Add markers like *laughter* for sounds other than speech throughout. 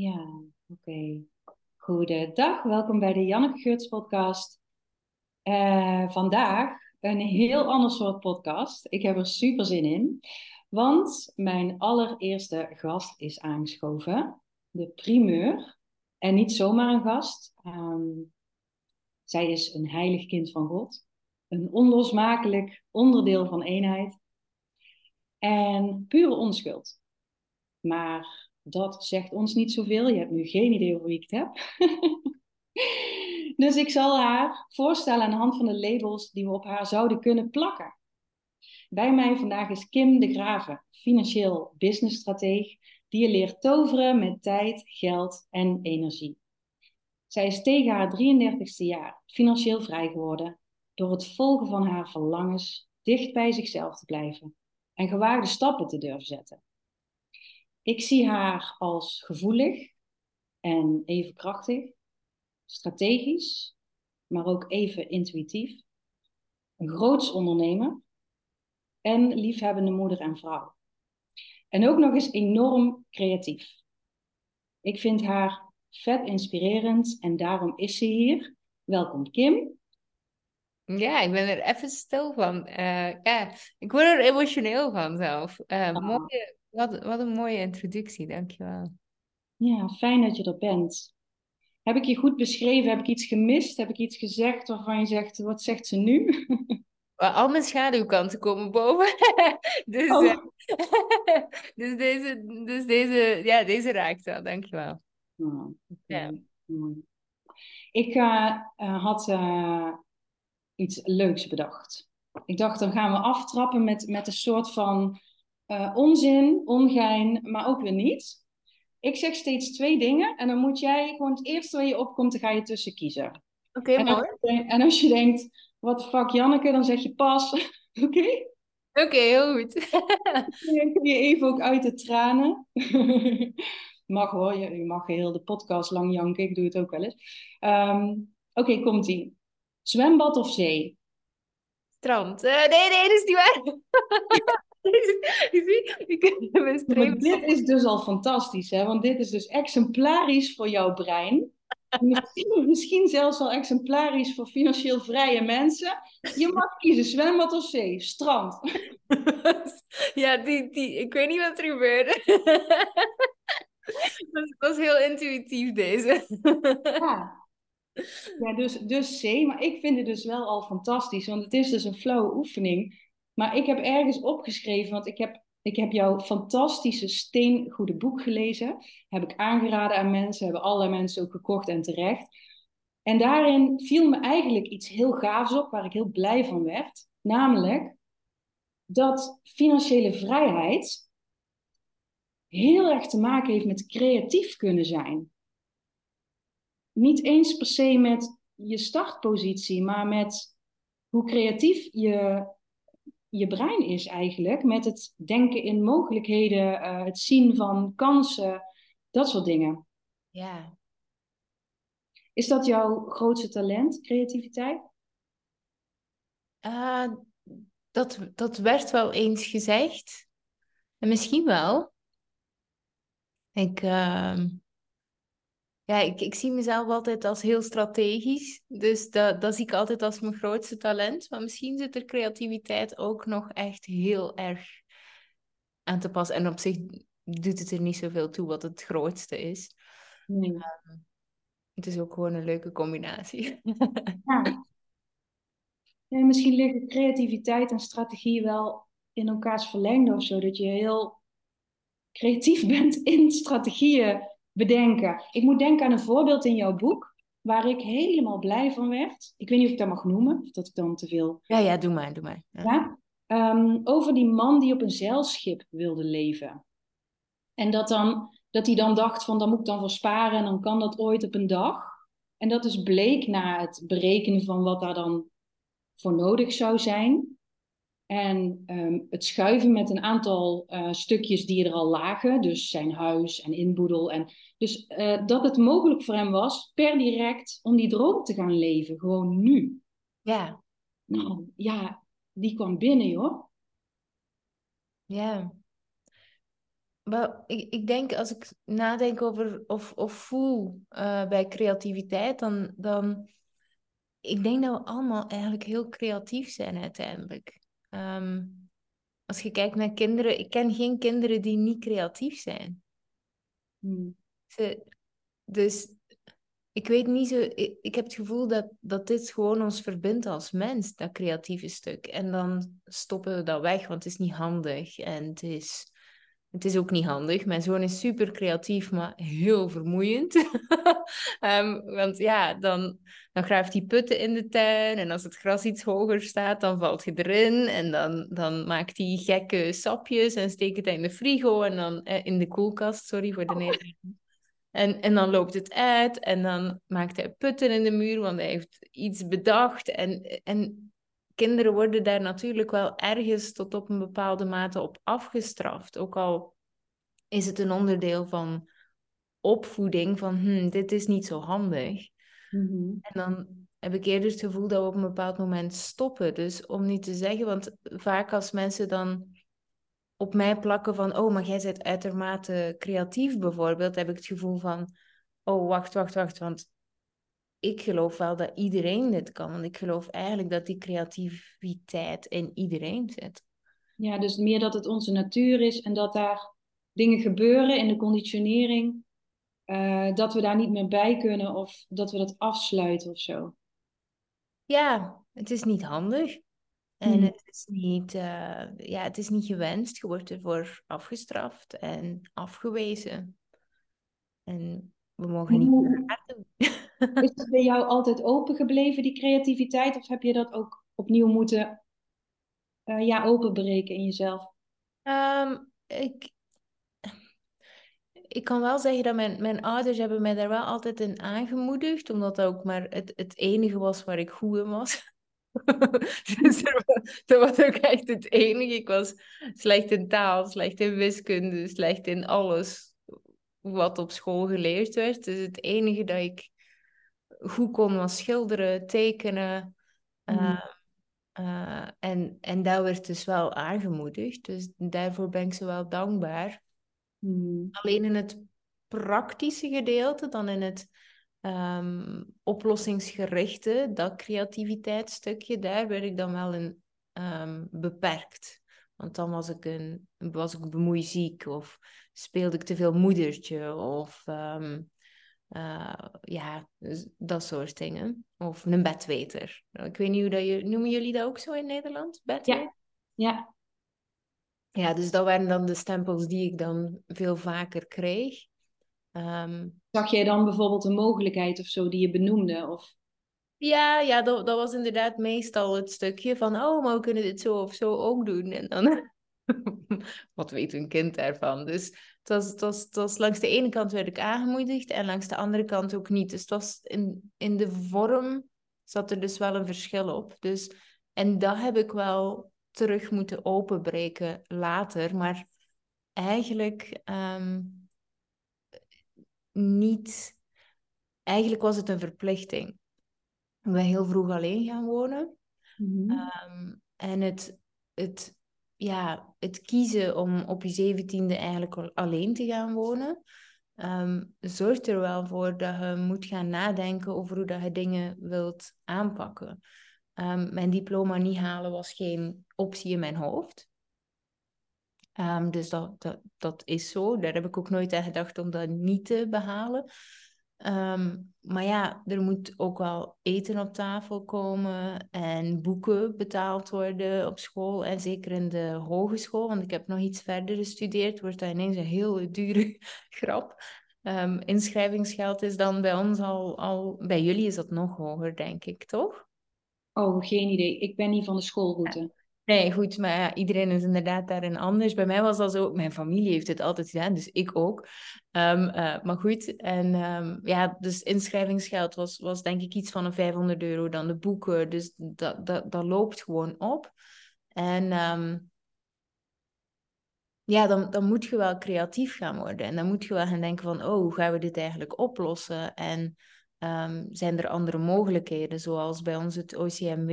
Ja, oké. Goedendag, welkom bij de Janneke Geurts podcast. Uh, vandaag een heel ander soort podcast. Ik heb er super zin in, want mijn allereerste gast is aangeschoven, de primeur. En niet zomaar een gast. Um, zij is een heilig kind van God, een onlosmakelijk onderdeel van eenheid en pure onschuld. Maar dat zegt ons niet zoveel. Je hebt nu geen idee wie ik het heb. *laughs* dus ik zal haar voorstellen aan de hand van de labels die we op haar zouden kunnen plakken. Bij mij vandaag is Kim de Graven, financieel businessstrateeg, die je leert toveren met tijd, geld en energie. Zij is tegen haar 33ste jaar financieel vrij geworden door het volgen van haar verlangens dicht bij zichzelf te blijven en gewaagde stappen te durven zetten. Ik zie haar als gevoelig en even krachtig, strategisch, maar ook even intuïtief, een groots ondernemer en liefhebbende moeder en vrouw. En ook nog eens enorm creatief. Ik vind haar vet inspirerend en daarom is ze hier. Welkom Kim. Ja, ik ben er even stil van. Uh, ja, ik word er emotioneel van zelf. Uh, mooie, wat, wat een mooie introductie, dankjewel. Ja, fijn dat je er bent. Heb ik je goed beschreven? Heb ik iets gemist? Heb ik iets gezegd waarvan je zegt, wat zegt ze nu? Al mijn schaduwkanten komen boven. *laughs* dus, oh. uh, *laughs* dus, deze, dus deze, ja, deze raakt wel, dankjewel. Oh, ja. Ik uh, had uh, iets leuks bedacht. Ik dacht, dan gaan we aftrappen met, met een soort van uh, onzin, ongein, maar ook weer niet. Ik zeg steeds twee dingen en dan moet jij gewoon het eerste waar je opkomt, dan ga je tussen kiezen. Oké, mooi. en als je denkt, wat fuck Janneke, dan zeg je pas. *laughs* Oké? Oké, heel goed. *laughs* dan kun je even ook uit de tranen. *laughs* mag hoor, je, je, mag heel de podcast lang janken, ik doe het ook wel eens. Um, Oké, komt-ie. Zwembad of zee? Strand. Uh, nee, nee, dat is niet waar. *laughs* *laughs* dit is dus al fantastisch, hè? want dit is dus exemplarisch voor jouw brein. Misschien, *laughs* misschien zelfs al exemplarisch voor financieel vrije mensen. Je mag kiezen zwembad of zee, strand. Ja, die, die, ik weet niet wat er gebeurde. Dat was heel intuïtief deze. Ja, ja dus, dus zee. Maar ik vind het dus wel al fantastisch, want het is dus een flauwe oefening maar ik heb ergens opgeschreven, want ik heb, ik heb jouw fantastische steengoede boek gelezen. Heb ik aangeraden aan mensen, hebben allerlei mensen ook gekocht en terecht. En daarin viel me eigenlijk iets heel gaafs op, waar ik heel blij van werd. Namelijk dat financiële vrijheid heel erg te maken heeft met creatief kunnen zijn. Niet eens per se met je startpositie, maar met hoe creatief je je brein is eigenlijk met het denken in mogelijkheden, uh, het zien van kansen, dat soort dingen. Ja. Is dat jouw grootste talent, creativiteit? Uh, dat, dat werd wel eens gezegd. En misschien wel. Ik, uh, ja, ik, ik zie mezelf altijd als heel strategisch. Dus dat, dat zie ik altijd als mijn grootste talent. Maar misschien zit er creativiteit ook nog echt heel erg aan te passen. En op zich doet het er niet zoveel toe wat het grootste is. Nee. Ehm, het is ook gewoon een leuke combinatie. *laughs* Ja. ja. misschien liggen creativiteit en strategie wel in elkaars verlengde of zo. Dat je heel creatief *laughs* bent in strategieën bedenken. Ik moet denken aan een voorbeeld in jouw boek, waar ik helemaal blij van werd. Ik weet niet of ik dat mag noemen, of dat ik dan te veel... Ja, ja, doe maar, doe maar. Ja. Ehm, over die man die op een zeilschip wilde leven. En dat, dan, dat hij dan dacht van, dan moet ik dan voor sparen en dan kan dat ooit op een dag. En dat is bleek na het berekenen van wat daar dan voor nodig zou zijn. En um, het schuiven met een aantal uh, stukjes die er al lagen, dus zijn huis en inboedel. En dus uh, dat het mogelijk voor hem was, per direct, om die droom te gaan leven, gewoon nu. Ja. Nou, ja, die kwam binnen, joh. Ja. Wel, ik, ik denk als ik nadenk over of, of voel uh, bij creativiteit, dan, dan ik denk dat we allemaal eigenlijk heel creatief zijn uiteindelijk. Ehm, als je kijkt naar kinderen, ik ken geen kinderen die niet creatief zijn. Hmm. Ze, dus ik weet niet zo, ik, ik, heb het gevoel dat, dat dit gewoon ons verbindt als mens, dat creatieve stuk. En dan stoppen we dat weg, want het is niet handig en het is het is ook niet handig. Mijn zoon is super creatief, maar heel vermoeiend. um, *laughs* want ja, dan, dan graaft hij putten in de tuin. En als het gras iets hoger staat, dan valt hij erin. En dan, dan maakt hij gekke sapjes en steekt het in de frigo. En dan eh, in de koelkast, sorry voor de Nederlandse. En, en dan loopt het uit. En dan maakt hij putten in de muur, want hij heeft iets bedacht. En, en kinderen worden daar natuurlijk wel ergens tot op een bepaalde mate op afgestraft. Ook al is het een onderdeel van opvoeding van hm, dit is niet zo handig. Mm En dan heb ik eerder het gevoel dat we op een bepaald moment stoppen. Dus om niet te zeggen, want vaak als mensen dan op mij plakken van, oh, maar jij bent uitermate creatief bijvoorbeeld, heb ik het gevoel van, oh, wacht, wacht, wacht, want ik geloof wel dat iedereen dit kan. Want ik geloof eigenlijk dat die creativiteit in iedereen zit. Ja, dus meer dat het onze natuur is en dat daar dingen gebeuren in de conditionering, uh, dat we daar niet meer bij kunnen of dat we dat afsluiten of zo. Ja, het is niet handig. En hmm. het, is niet, uh, ja, het is niet gewenst. Je wordt ervoor afgestraft en afgewezen. En we mogen niet meer doen. *laughs* Is dat bij jou altijd open gebleven, die creativiteit? Of heb je dat ook opnieuw moeten uh, ja, openbreken in jezelf? Um, ik, ik kan wel zeggen dat mijn, mijn ouders hebben mij daar wel altijd in aangemoedigd, omdat dat ook maar het, het enige was waar ik goed in was. *laughs* dus dat was ook echt het enige. Ik was slecht in taal, slecht in wiskunde, slecht in alles wat op school geleerd werd. Dus het enige dat ik goed kon was schilderen, tekenen. Uh, uh, en, en dat werd dus wel aangemoedigd. Dus daarvoor ben ik ze wel dankbaar. Mm. Alleen in het praktische gedeelte, dan in het um, oplossingsgerichte, dat creativiteitsstukje, daar werd ik dan wel in um, beperkt. Want dan was ik, een, was ik bemoeiziek of speelde ik te veel moedertje of um, uh, ja, dus dat soort dingen. Of een bedweter. Ik weet niet hoe dat je... Noemen jullie dat ook zo in Nederland? Bedweter? Ja. ja. Ja, dus dat waren dan de stempels die ik dan veel vaker kreeg. Um, Zag jij dan bijvoorbeeld een mogelijkheid of zo die je benoemde? Of... Ja, ja dat, dat was inderdaad meestal het stukje van, oh, maar we kunnen dit zo of zo ook doen. En dan, *laughs* wat weet een kind daarvan? Dus het was, het, was, het was langs de ene kant werd ik aangemoedigd en langs de andere kant ook niet. Dus het was in, in de vorm zat er dus wel een verschil op. Dus, en dat heb ik wel terug moeten openbreken later. Maar eigenlijk um, niet. Eigenlijk was het een verplichting. Ik ben heel vroeg alleen gaan wonen. Mm um, en het, het, ja, het kiezen om op je zeventiende eigenlijk alleen te gaan wonen, um, zorgt er wel voor dat je moet gaan nadenken over hoe dat je dingen wilt aanpakken. Um, mijn diploma niet halen was geen optie in mijn hoofd. Um, dus dat, dat, dat is zo. Daar heb ik ook nooit aan gedacht om dat niet te behalen. Um, maar ja, er moet ook wel eten op tafel komen en boeken betaald worden op school. En zeker in de hogeschool, want ik heb nog iets verder gestudeerd, wordt dat ineens een heel dure *laughs* grap. Um, inschrijvingsgeld is dan bij ons al, al, bij jullie is dat nog hoger, denk ik, toch? Oh, geen idee. Ik ben niet van de schoolroute. Nee, goed, maar iedereen is inderdaad daarin anders. Bij mij was dat zo, mijn familie heeft het altijd gedaan, dus ik ook. Um, uh, maar goed, en um, ja, dus inschrijvingsgeld was, was denk ik iets van een 500 euro dan de boeken. Dus dat, dat, dat loopt gewoon op. En um, ja, dan, dan moet je wel creatief gaan worden. En dan moet je wel gaan denken van, oh, hoe gaan we dit eigenlijk oplossen? En zijn er andere mogelijkheden, zoals bij ons het OCMW,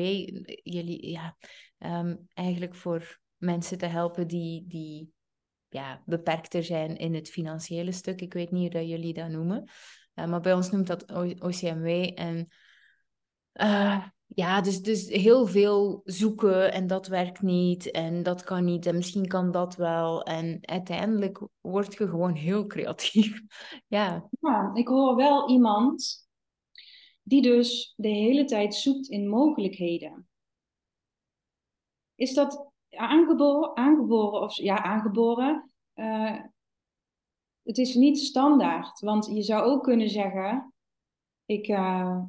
jullie, ja, um, eigenlijk voor mensen te helpen die, die ja, beperkter zijn in het financiële stuk. Ik weet niet hoe dat jullie dat noemen. Uh, maar bij ons noemt dat OCMW. En uh, ja, dus, dus heel veel zoeken en dat werkt niet en dat kan niet en misschien kan dat wel. En uiteindelijk word je gewoon heel creatief. *laughs* ja. ja, ik hoor wel iemand die dus de hele tijd zoekt in mogelijkheden. Is dat aangeboren, aangeboren of ja, aangeboren? Uh, het is niet standaard, want je zou ook kunnen zeggen: ik, uh,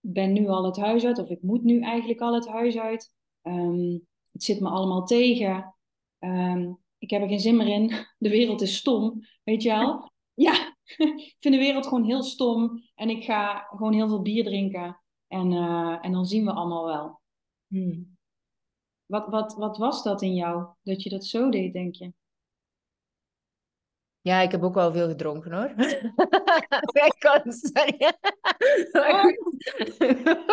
ben nu al het huis uit, of ik moet nu eigenlijk al het huis uit. Um, het zit me allemaal tegen. Um, ik heb er geen zin meer in. *laughs* De wereld is stom, weet je wel? *laughs* Ja, ik vind de wereld gewoon heel stom. En ik ga gewoon heel veel bier drinken. En, uh, en dan zien we allemaal wel. Hmm. Wat, wat, wat was dat in jou, dat je dat zo deed, denk je? Ja, ik heb ook wel veel gedronken hoor. *laughs* ik kan, sorry. maar, goed.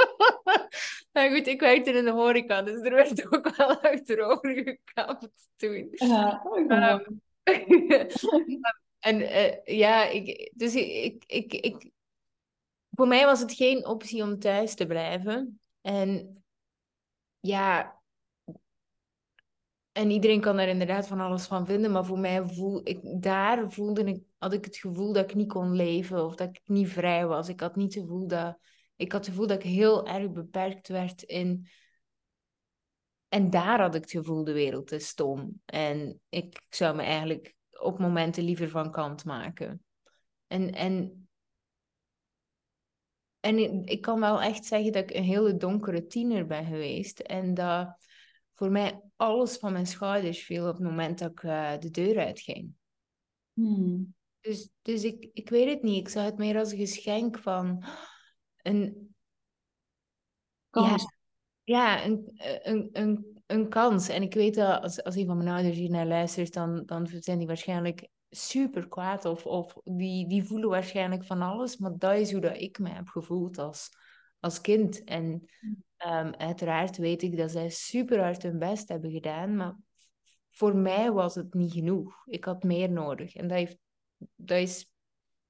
*laughs* maar goed, ik werkte in de horeca, dus er werd ook wel achterover gekapt toen. Ja, um, *laughs* en uh, ja, ik, dus ik, ik, ik, voor mij was het geen optie om thuis te blijven. En ja, en iedereen kan daar inderdaad van alles van vinden, maar voor mij voel ik, daar voelde ik, had ik het gevoel dat ik niet kon leven of dat ik niet vrij was. Ik had niet het gevoel dat, ik had het gevoel dat ik heel erg beperkt werd in, en daar had ik het gevoel de wereld is stom. En ik zou me eigenlijk op momenten liever van kant maken. En, en, en ik kan wel echt zeggen dat ik een hele donkere tiener ben geweest. En dat voor mij alles van mijn schouders viel op het moment dat ik uh, de deur uitging. Hmm. Dus, dus ik, ik weet het niet. Ik zag het meer als een geschenk van een... Kans. Ja, ja een, een, een, een kans. En ik weet dat als, als een van mijn ouders hier naar luistert, dan, dan zijn die waarschijnlijk super kwaad. Of, of die, die voelen waarschijnlijk van alles. Maar dat is hoe dat ik me heb gevoeld als, als kind. En hmm. Um, uiteraard weet ik dat zij super hard hun best hebben gedaan, maar voor mij was het niet genoeg. Ik had meer nodig. En dat, heeft, is,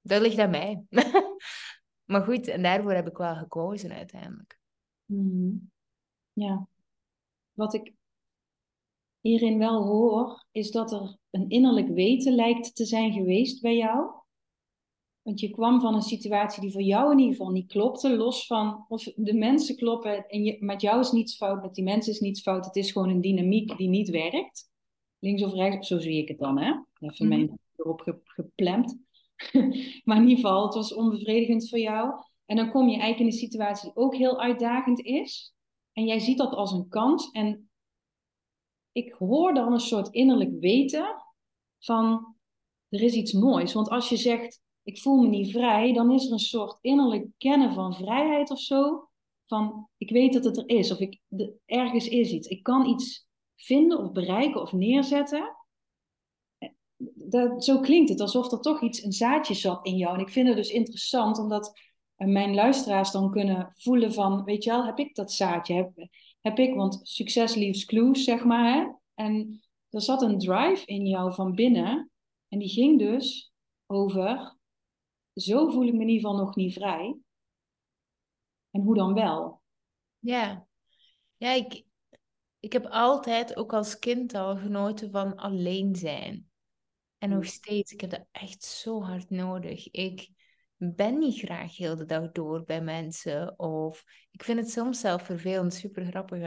dat ligt aan mij. *laughs* maar goed, en daarvoor heb ik wel gekozen uiteindelijk. Mm Ja. Wat ik hierin wel hoor, is dat er een innerlijk weten lijkt te zijn geweest bij jou. Want je kwam van een situatie die voor jou in ieder geval niet klopte, los van of de mensen kloppen en je, met jou is niets fout, met die mensen is niets fout. Het is gewoon een dynamiek die niet werkt. Links of rechts, zo zie ik het dan, hè? Even mm -hmm. erop geplemd. *laughs* maar in ieder geval, het was onbevredigend voor jou. En dan kom je eigenlijk in een situatie die ook heel uitdagend is. En jij ziet dat als een kans. En ik hoor dan een soort innerlijk weten van er is iets moois. Want als je zegt, ik voel me niet vrij, dan is er een soort innerlijk kennen van vrijheid of zo. Van ik weet dat het er is, of ik, de, ergens is iets. Ik kan iets vinden of bereiken of neerzetten. Dat, zo klinkt het, alsof er toch iets, een zaadje zat in jou. En ik vind het dus interessant, omdat mijn luisteraars dan kunnen voelen van, weet je wel, heb ik dat zaadje? Heb, heb ik, want succes leaves clues, zeg maar. Hè? En er zat een drive in jou van binnen. En die ging dus over zo voel ik me in ieder geval nog niet vrij. En hoe dan wel? Ja, ja ik, ik heb altijd ook als kind al genoten van alleen zijn. En nog steeds, ik heb dat echt zo hard nodig. Ik ben niet graag heel de dag door bij mensen. Of ik vind het soms zelf vervelend, super grappig.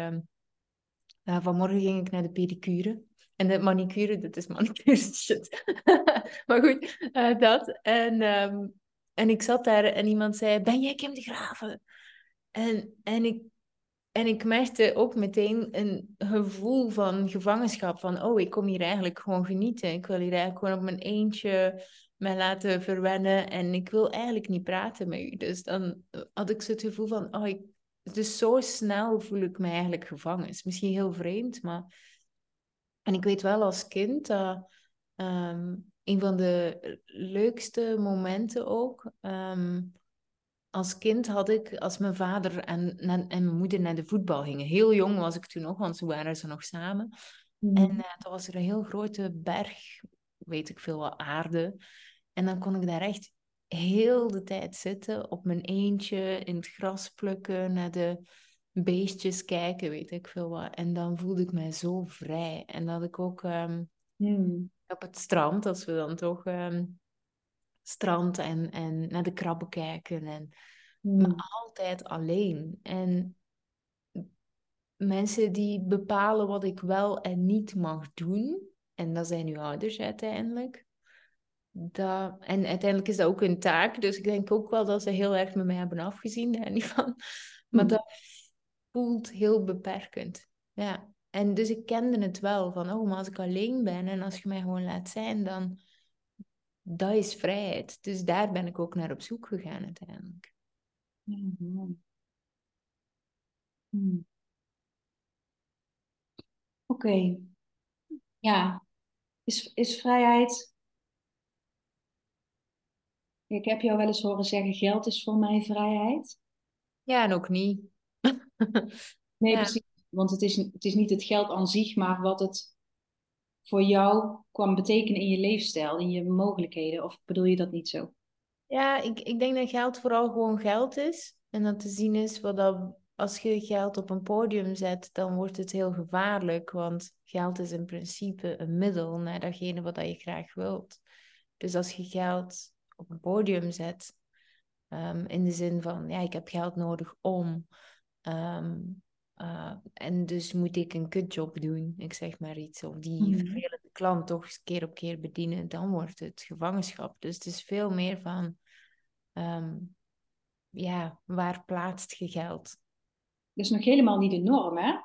Uh, vanmorgen ging ik naar de pedicure. En de manicure, dat is manicure *laughs* shit. *laughs* maar goed, uh, dat. En um, en ik zat daar en iemand zei, ben jij Kim de Graven? En, en, ik, en ik merkte ook meteen een gevoel van gevangenschap. Van, oh, ik kom hier eigenlijk gewoon genieten. Ik wil hier eigenlijk gewoon op mijn eentje mij laten verwennen. En ik wil eigenlijk niet praten met u. Dus dan had ik zo het gevoel van, oh, ik, dus zo snel voel ik me eigenlijk gevangen. is misschien heel vreemd, maar... En ik weet wel als kind dat... Ehm, een van de leukste momenten ook. Ehm, als kind had ik, als mijn vader en, en, mijn moeder naar de voetbal gingen. Heel jong was ik toen nog, want ze waren ze nog samen. En uh, toen was er een heel grote berg, weet ik veel wat, aarde. En dan kon ik daar echt heel de tijd zitten, op mijn eentje, in het gras plukken, naar de beestjes kijken, weet ik veel wat. En dan voelde ik mij zo vrij. En dat ik ook um, op het strand, als we dan toch um, strand en, en naar de krabben kijken. En mm. maar altijd alleen. En mensen die bepalen wat ik wel en niet mag doen. En dat zijn uw ouders uiteindelijk. Dat, en uiteindelijk is dat ook een taak. Dus ik denk ook wel dat ze heel erg met mij hebben afgezien. Daar niet van. Maar mm. dat voelt heel beperkend. Ja. En dus ik kende het wel van, oh, maar als ik alleen ben en als je mij gewoon laat zijn, dan dat is vrijheid. Dus daar ben ik ook naar op zoek gegaan uiteindelijk. Mm Hmm. Oké. Ja. Is, is vrijheid. Ik heb jou wel eens horen zeggen: geld is voor mij vrijheid. Ja, en ook niet. *laughs* nee, precies. Want het is, het is niet het geld aan zich, maar wat het voor jou kwam betekenen in je leefstijl, in je mogelijkheden. Of bedoel je dat niet zo? Ja, ik, ik denk dat geld vooral gewoon geld is. En dat te zien is wat dat als je geld op een podium zet, dan wordt het heel gevaarlijk, want geld is in principe een middel naar datgene wat je graag wilt. Dus als je geld op een podium zet, ehm, in de zin van, ja, ik heb geld nodig om, ehm, uh, en dus moet ik een kutjob doen, ik zeg maar iets, of die mm. vervelende klant toch eens keer op keer bedienen, dan wordt het gevangenschap. Dus het is veel meer van, um, ja, waar plaatst je geld? is nog helemaal niet de norm, hè?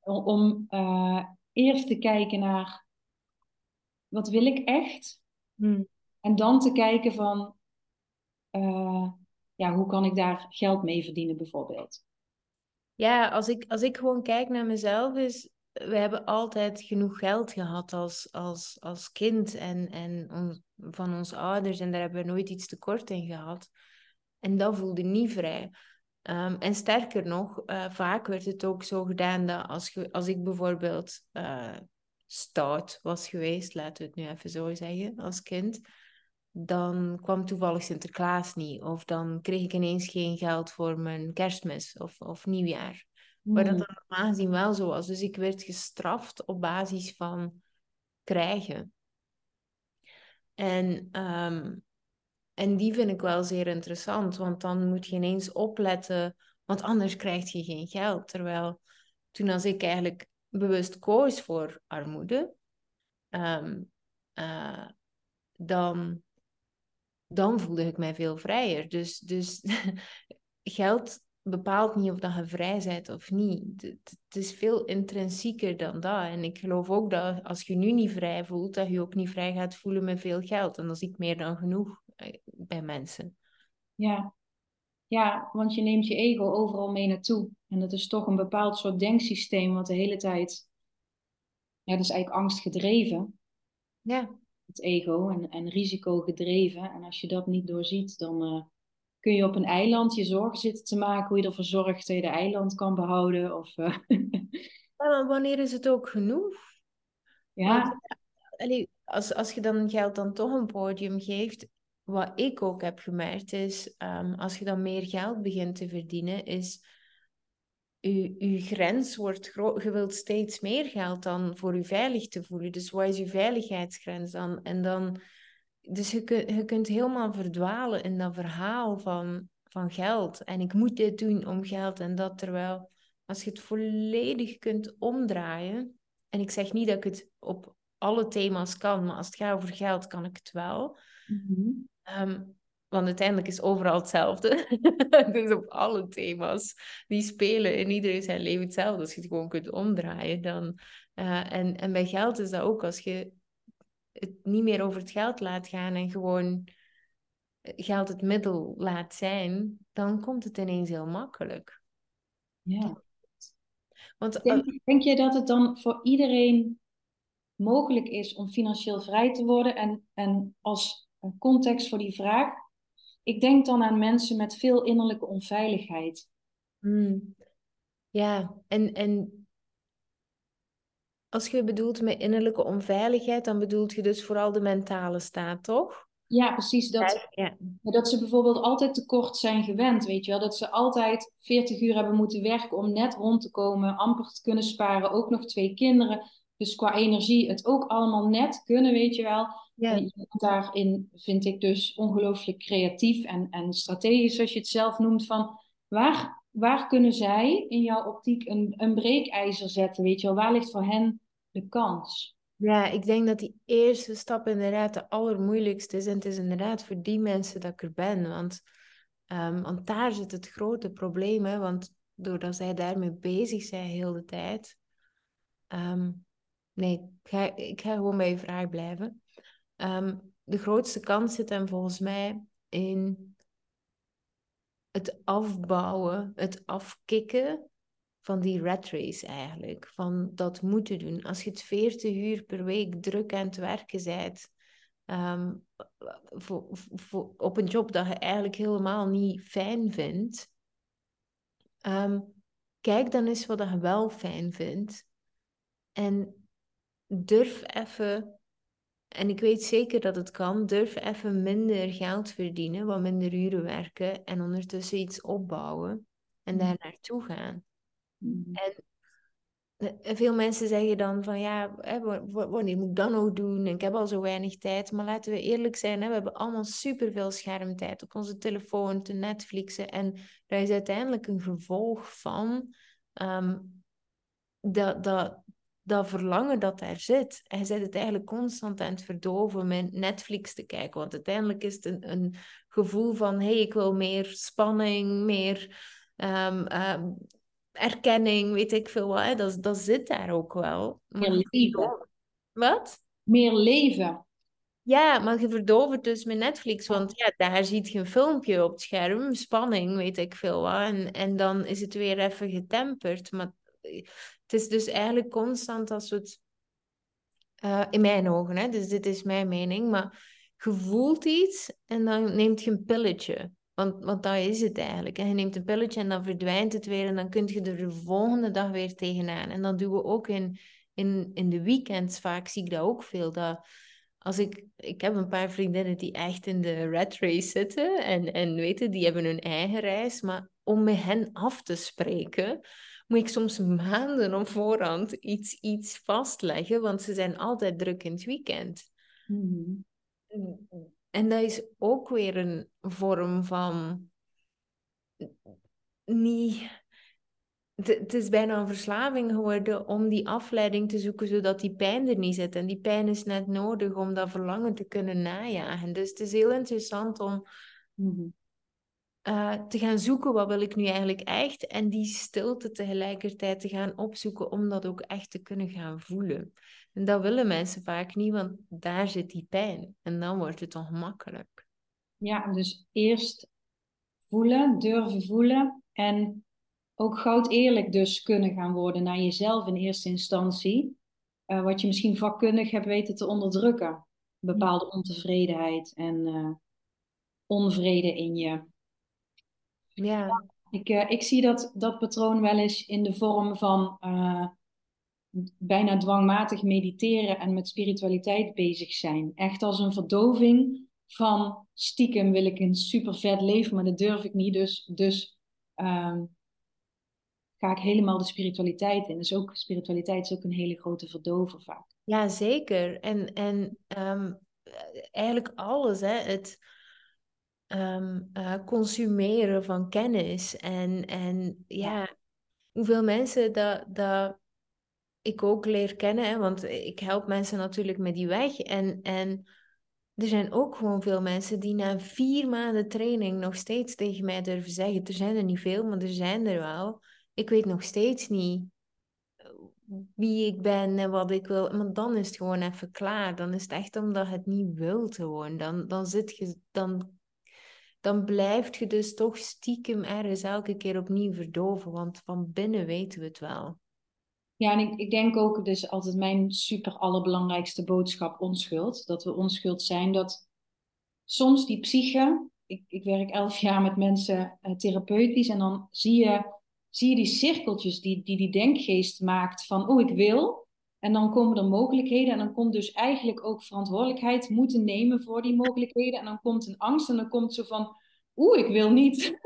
Om, om uh, eerst te kijken naar wat wil ik echt? Hmm. En dan te kijken van, uh, ja, hoe kan ik daar geld mee verdienen bijvoorbeeld? Ja, als ik, als ik gewoon kijk naar mezelf, is we hebben altijd genoeg geld gehad als, als, als kind en, en van onze ouders. En daar hebben we nooit iets tekort in gehad. En dat voelde niet vrij. Um, en sterker nog, uh, vaak werd het ook zo gedaan dat als, als ik bijvoorbeeld uh, stout was geweest, laten we het nu even zo zeggen, als kind, dan kwam toevallig Sinterklaas niet. Of dan kreeg ik ineens geen geld voor mijn kerstmis of, of nieuwjaar. Mm. Maar dat hmm. dan normaal gezien wel zo was. Dus ik werd gestraft op basis van krijgen. En um, en die vind ik wel zeer interessant, want dan moet je ineens opletten, want anders krijg je geen geld. Terwijl toen als ik eigenlijk bewust koos voor armoede, um, uh, dan, dan voelde ik mij veel vrijer. Dus, dus *laughs* geld bepaalt niet of dat je vrij bent of niet. Het, is veel intrinsieker dan dat. En ik geloof ook dat als je nu niet vrij voelt, dat je ook niet vrij gaat voelen met veel geld. En dat is ik meer dan genoeg bij mensen. Ja. ja, want je neemt je ego overal mee naartoe. En dat is toch een bepaald soort denksysteem wat de hele tijd... Ja, dat is eigenlijk angst gedreven. Ja. Het ego en, en risico gedreven. En als je dat niet doorziet, dan uh, kun je op een eiland je zorgen zitten te maken... hoe je ervoor zorgt dat je de eiland kan behouden. Of, uh... *laughs* ja, wanneer is het ook genoeg? Ja. Want, als, als je dan geld dan toch een podium geeft, wat ik ook heb gemerkt is, um, als je dan meer geld begint te verdienen, is je, je grens wordt groot. Je wilt steeds meer geld dan voor je veilig te voelen. Dus wat is je veiligheidsgrens dan? En dan, dus je, kunt, je kunt helemaal verdwalen in dat verhaal van, van geld. En ik moet dit doen om geld en dat. Terwijl als je het volledig kunt omdraaien. En ik zeg niet dat ik het op alle thema's kan, maar als het gaat over geld, kan ik het wel. Mm want uiteindelijk is overal hetzelfde. *laughs* dus op alle thema's die spelen in iedereen zijn leven hetzelfde. Als je het gewoon kunt omdraaien. Dan, uh, en, en bij geld is dat ook. Als je het niet meer over het geld laat gaan en gewoon geld het middel laat zijn, dan komt het ineens heel makkelijk. Ja. Want, denk, uh, denk je dat het dan voor iedereen mogelijk is om financieel vrij te worden? En, en als een context voor die vraag. Ik denk dan aan mensen met veel innerlijke onveiligheid. Hmm. Ja, en, en als je bedoelt met innerlijke onveiligheid, dan bedoelt je dus vooral de mentale staat, toch? Ja, precies. Dat, Ja. dat ze bijvoorbeeld altijd tekort zijn gewend, weet je wel. Dat ze altijd 40 uur hebben moeten werken om net rond te komen, amper te kunnen sparen, ook nog twee kinderen. Dus qua energie het ook allemaal net kunnen, weet je wel. Ja. En daarin vind ik dus ongelooflijk creatief en, en strategisch, zoals je het zelf noemt, van waar, waar kunnen zij in jouw optiek een, een breekijzer zetten, weet je wel? Waar ligt voor hen de kans? Ja, ik denk dat die eerste stap inderdaad de allermoeilijkste is. En het is inderdaad voor die mensen dat ik er ben. Want, ehm, want daar zit het grote probleem. Hè? Want doordat zij daarmee bezig zijn heel de tijd. ehm, nee, ik ga, gewoon bij je vraag blijven. Ehm, de grootste kans zit hem volgens mij in het afbouwen, het afkicken van die rat race eigenlijk. Van dat moeten doen. Als je het 40 uur per week druk aan het werken bent, ehm, voor, voor, op een job dat je eigenlijk helemaal niet fijn vindt, ehm, kijk dan eens wat je wel fijn vindt. En durf even, en ik weet zeker dat het kan, durf even minder geld verdienen, wat minder uren werken en ondertussen iets opbouwen en daar naartoe gaan. Mhm. En veel mensen zeggen dan van ja, wanneer moet ik dat nog doen? Ik heb al zo weinig tijd. Maar laten we eerlijk zijn, hè, we hebben allemaal superveel schermtijd op onze telefoon, te Netflixen. En dat is uiteindelijk een gevolg van ehm, dat, dat, dat verlangen dat daar zit. Hij zet het eigenlijk constant aan het verdoven met Netflix te kijken. Want uiteindelijk is het een, een gevoel van hé, hey, ik wil meer spanning, meer... Um, um, erkenning, weet ik veel wat. Hè? Dat, dat zit daar ook wel. Maar Meer leven. Wat? Meer leven. Ja, maar je verdooft het dus met Netflix, want ja, daar ziet je een filmpje op het scherm, spanning, weet ik veel wat. En, en dan is het weer even getemperd. Maar het is dus eigenlijk constant als het, uh, in mijn ogen, hè, dus dit is mijn mening, maar je voelt iets en dan neemt je een pilletje. Want, want dat is het eigenlijk. En je neemt een pilletje en dan verdwijnt het weer. En dan kun je er de volgende dag weer tegenaan. En dat doen we ook in, in, in de weekends vaak. Zie ik dat ook veel. Dat als ik, ik heb een paar vriendinnen die echt in de red race zitten. En, en weten, die hebben hun eigen reis. Maar om met hen af te spreken, moet ik soms maanden op voorhand iets, iets vastleggen. Want ze zijn altijd druk in het weekend. Mm en dat is ook weer een vorm van niet. Het is bijna een verslaving geworden om die afleiding te zoeken, zodat die pijn er niet zit. En die pijn is net nodig om dat verlangen te kunnen najagen. Dus het is heel interessant om mm uh, te gaan zoeken wat wil ik nu eigenlijk echt. En die stilte tegelijkertijd te gaan opzoeken om dat ook echt te kunnen gaan voelen. En dat willen mensen vaak niet, want daar zit die pijn. En dan wordt het ongemakkelijk. Ja, dus eerst voelen, durven voelen. En ook goud eerlijk dus kunnen gaan worden naar jezelf in eerste instantie. Uh, wat je misschien vakkundig hebt weten te onderdrukken. Bepaalde ontevredenheid en uh, onvrede in je. Ja. Ik, uh, ik zie dat, dat patroon wel eens in de vorm van bijna dwangmatig mediteren en met spiritualiteit bezig zijn. Echt als een verdoving van stiekem wil ik een super vet leven, maar dat durf ik niet. Dus, dus um, ga ik helemaal de spiritualiteit in. Dus ook spiritualiteit is ook een hele grote verdover vaak. Ja, zeker. En, en um, eigenlijk alles, hè. Het um, uh, consumeren van kennis en, en ja, hoeveel mensen dat, dat ik ook leer kennen, hè, want ik help mensen natuurlijk met die weg. En, en er zijn ook gewoon veel mensen die na vier maanden training nog steeds tegen mij durven zeggen: er zijn er niet veel, maar er zijn er wel. Ik weet nog steeds niet eh, wie ik ben en wat ik wil. Maar dan is het gewoon even klaar. Dan is het echt omdat het niet wilt gewoon. Dan, dan zit je, dan, dan blijft je dus toch stiekem ergens elke keer opnieuw verdoven. Want van binnen weten we het wel. Ja, en ik, ik denk ook, dus altijd mijn super allerbelangrijkste boodschap, onschuld. Dat we onschuld zijn. Dat soms die psyche, ik, ik werk elf jaar met mensen uh, therapeutisch, en dan zie je, zie je die cirkeltjes die, die die denkgeest maakt van, oh ik wil, En dan komen er mogelijkheden en dan komt dus eigenlijk ook verantwoordelijkheid moeten nemen voor die mogelijkheden. En dan komt een angst en dan komt zo van, oeh, ik wil niet.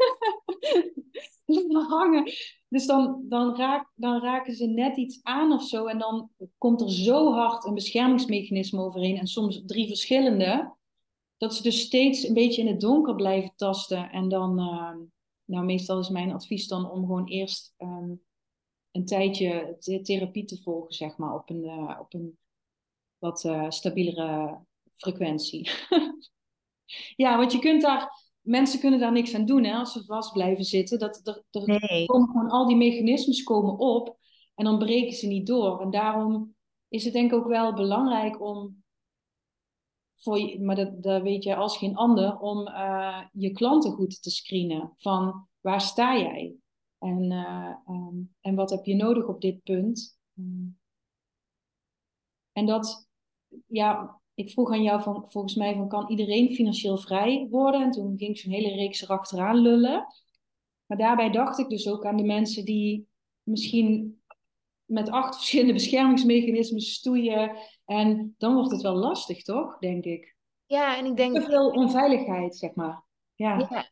*laughs* hangen. Dus dan, dan, raak, dan raken ze net iets aan of zo. En dan komt er zo hard een beschermingsmechanisme overheen. En soms drie verschillende. Dat ze dus steeds een beetje in het donker blijven tasten. En dan, uh, nou meestal is mijn advies dan om gewoon eerst um, een tijdje therapie te volgen, zeg maar, op een, uh, op een wat uh, stabielere frequentie. *laughs* ja, want je kunt daar mensen kunnen daar niks aan doen hè, als ze vast blijven zitten. Dat, dat nee. komen gewoon al die mechanismes komen op en dan breken ze niet door. En daarom is het denk ik ook wel belangrijk om, voor je, maar dat, dat weet je als geen ander, om uh, je klanten goed te screenen. Van waar sta jij? En, uh, um, en wat heb je nodig op dit punt? Um, en dat, ja, ik vroeg aan jou van, volgens mij van, kan iedereen financieel vrij worden? En toen ging zo'n hele reeks erachteraan lullen. Maar daarbij dacht ik dus ook aan de mensen die misschien met acht *laughs* verschillende beschermingsmechanismen stoeien. En dan wordt het wel lastig, toch? Denk ik. Ja, en ik denk... Te veel onveiligheid, zeg maar. Ja. ja.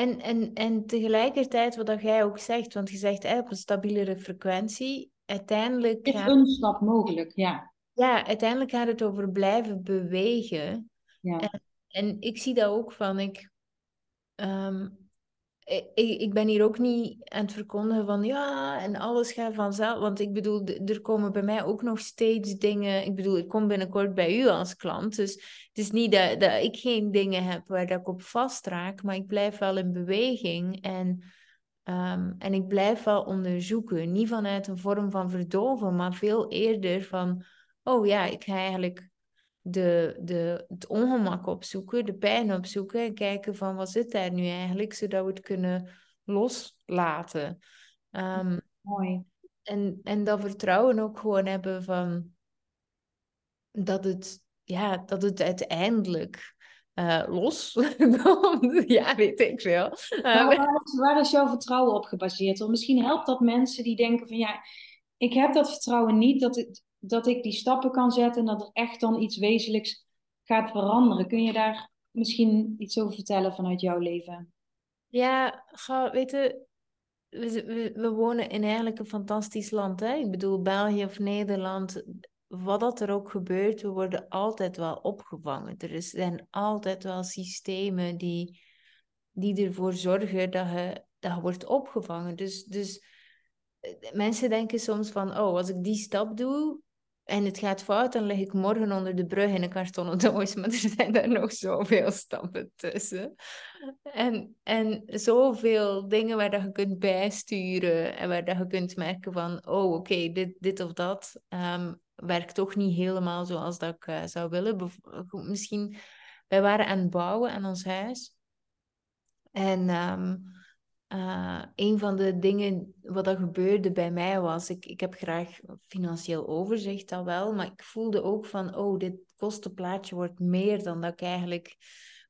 En, en, en tegelijkertijd, wat dat jij ook zegt, want je zegt op een stabielere frequentie, uiteindelijk... Is een stap mogelijk, ja ja, uiteindelijk gaat het over blijven bewegen. Ja. En, en ik zie dat ook van, ik, um, ik, ik ben hier ook niet aan het verkondigen van ja, en alles gaat vanzelf. Want ik bedoel, er komen bij mij ook nog steeds dingen. Ik bedoel, ik kom binnenkort bij u als klant. Dus het is niet dat, ik geen dingen heb waar dat ik op vastraak, maar ik blijf wel in beweging. En, um, en ik blijf wel onderzoeken. Niet vanuit een vorm van verdoven, maar veel eerder van oh ja, ik ga eigenlijk de, de, het ongemak opzoeken, de pijn opzoeken en kijken van wat zit daar nu eigenlijk, zodat we het kunnen loslaten. Um, Mooi. En, en dat vertrouwen ook gewoon hebben van dat het, ja, dat het uiteindelijk uh, los *laughs* ja, weet ik veel. Uh, waar, is, waar, is, jouw vertrouwen op gebaseerd? Want misschien helpt dat mensen die denken van ja, ik heb dat vertrouwen niet dat het, dat ik die stappen kan zetten en dat er echt dan iets wezenlijks gaat veranderen. Kun je daar misschien iets over vertellen vanuit jouw leven? Ja, weet je, we, we, we, wonen in eigenlijk een fantastisch land. Hè? Ik bedoel, België of Nederland, wat dat er ook gebeurt, we worden altijd wel opgevangen. Er zijn altijd wel systemen die, die ervoor zorgen dat je, dat wordt opgevangen. Dus, dus eh, mensen denken soms van, oh, als ik die stap doe, en het gaat fout, dan lig ik morgen onder de brug in een kartonnen doos. Maar er zijn er nog zoveel *laughs* stappen tussen. En, en zoveel dingen waar dat je kunt bijsturen. En waar dat je kunt merken van, oh oké, dit, dit of dat um, werkt toch niet helemaal zoals dat ik uh, zou willen. Misschien, wij waren aan het bouwen aan ons huis. En... Um, uh, een van de dingen wat er gebeurde bij mij was, ik, ik heb graag financieel overzicht, dat wel, maar ik voelde ook van, oh, dit kostenplaatje wordt meer dan dat ik eigenlijk,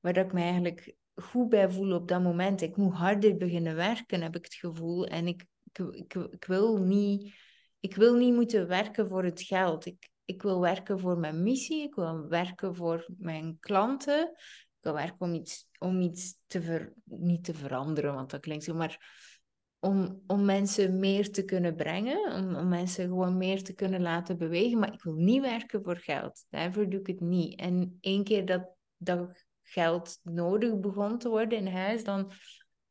waar dat ik me eigenlijk goed bij voel op dat moment. Ik moet harder beginnen werken, heb ik het gevoel. En ik, ik, ik, ik wil, niet, ik wil niet moeten werken voor het geld. Ik, ik wil werken voor mijn missie, ik wil werken voor mijn klanten wil werken om iets, om iets te ver, niet te veranderen, want dat klinkt zo, maar om, om mensen meer te kunnen brengen, om, om mensen gewoon meer te kunnen laten bewegen. Maar ik wil niet werken voor geld. Daarvoor doe ik het niet. En één keer dat, dat geld nodig begon te worden in huis, dan,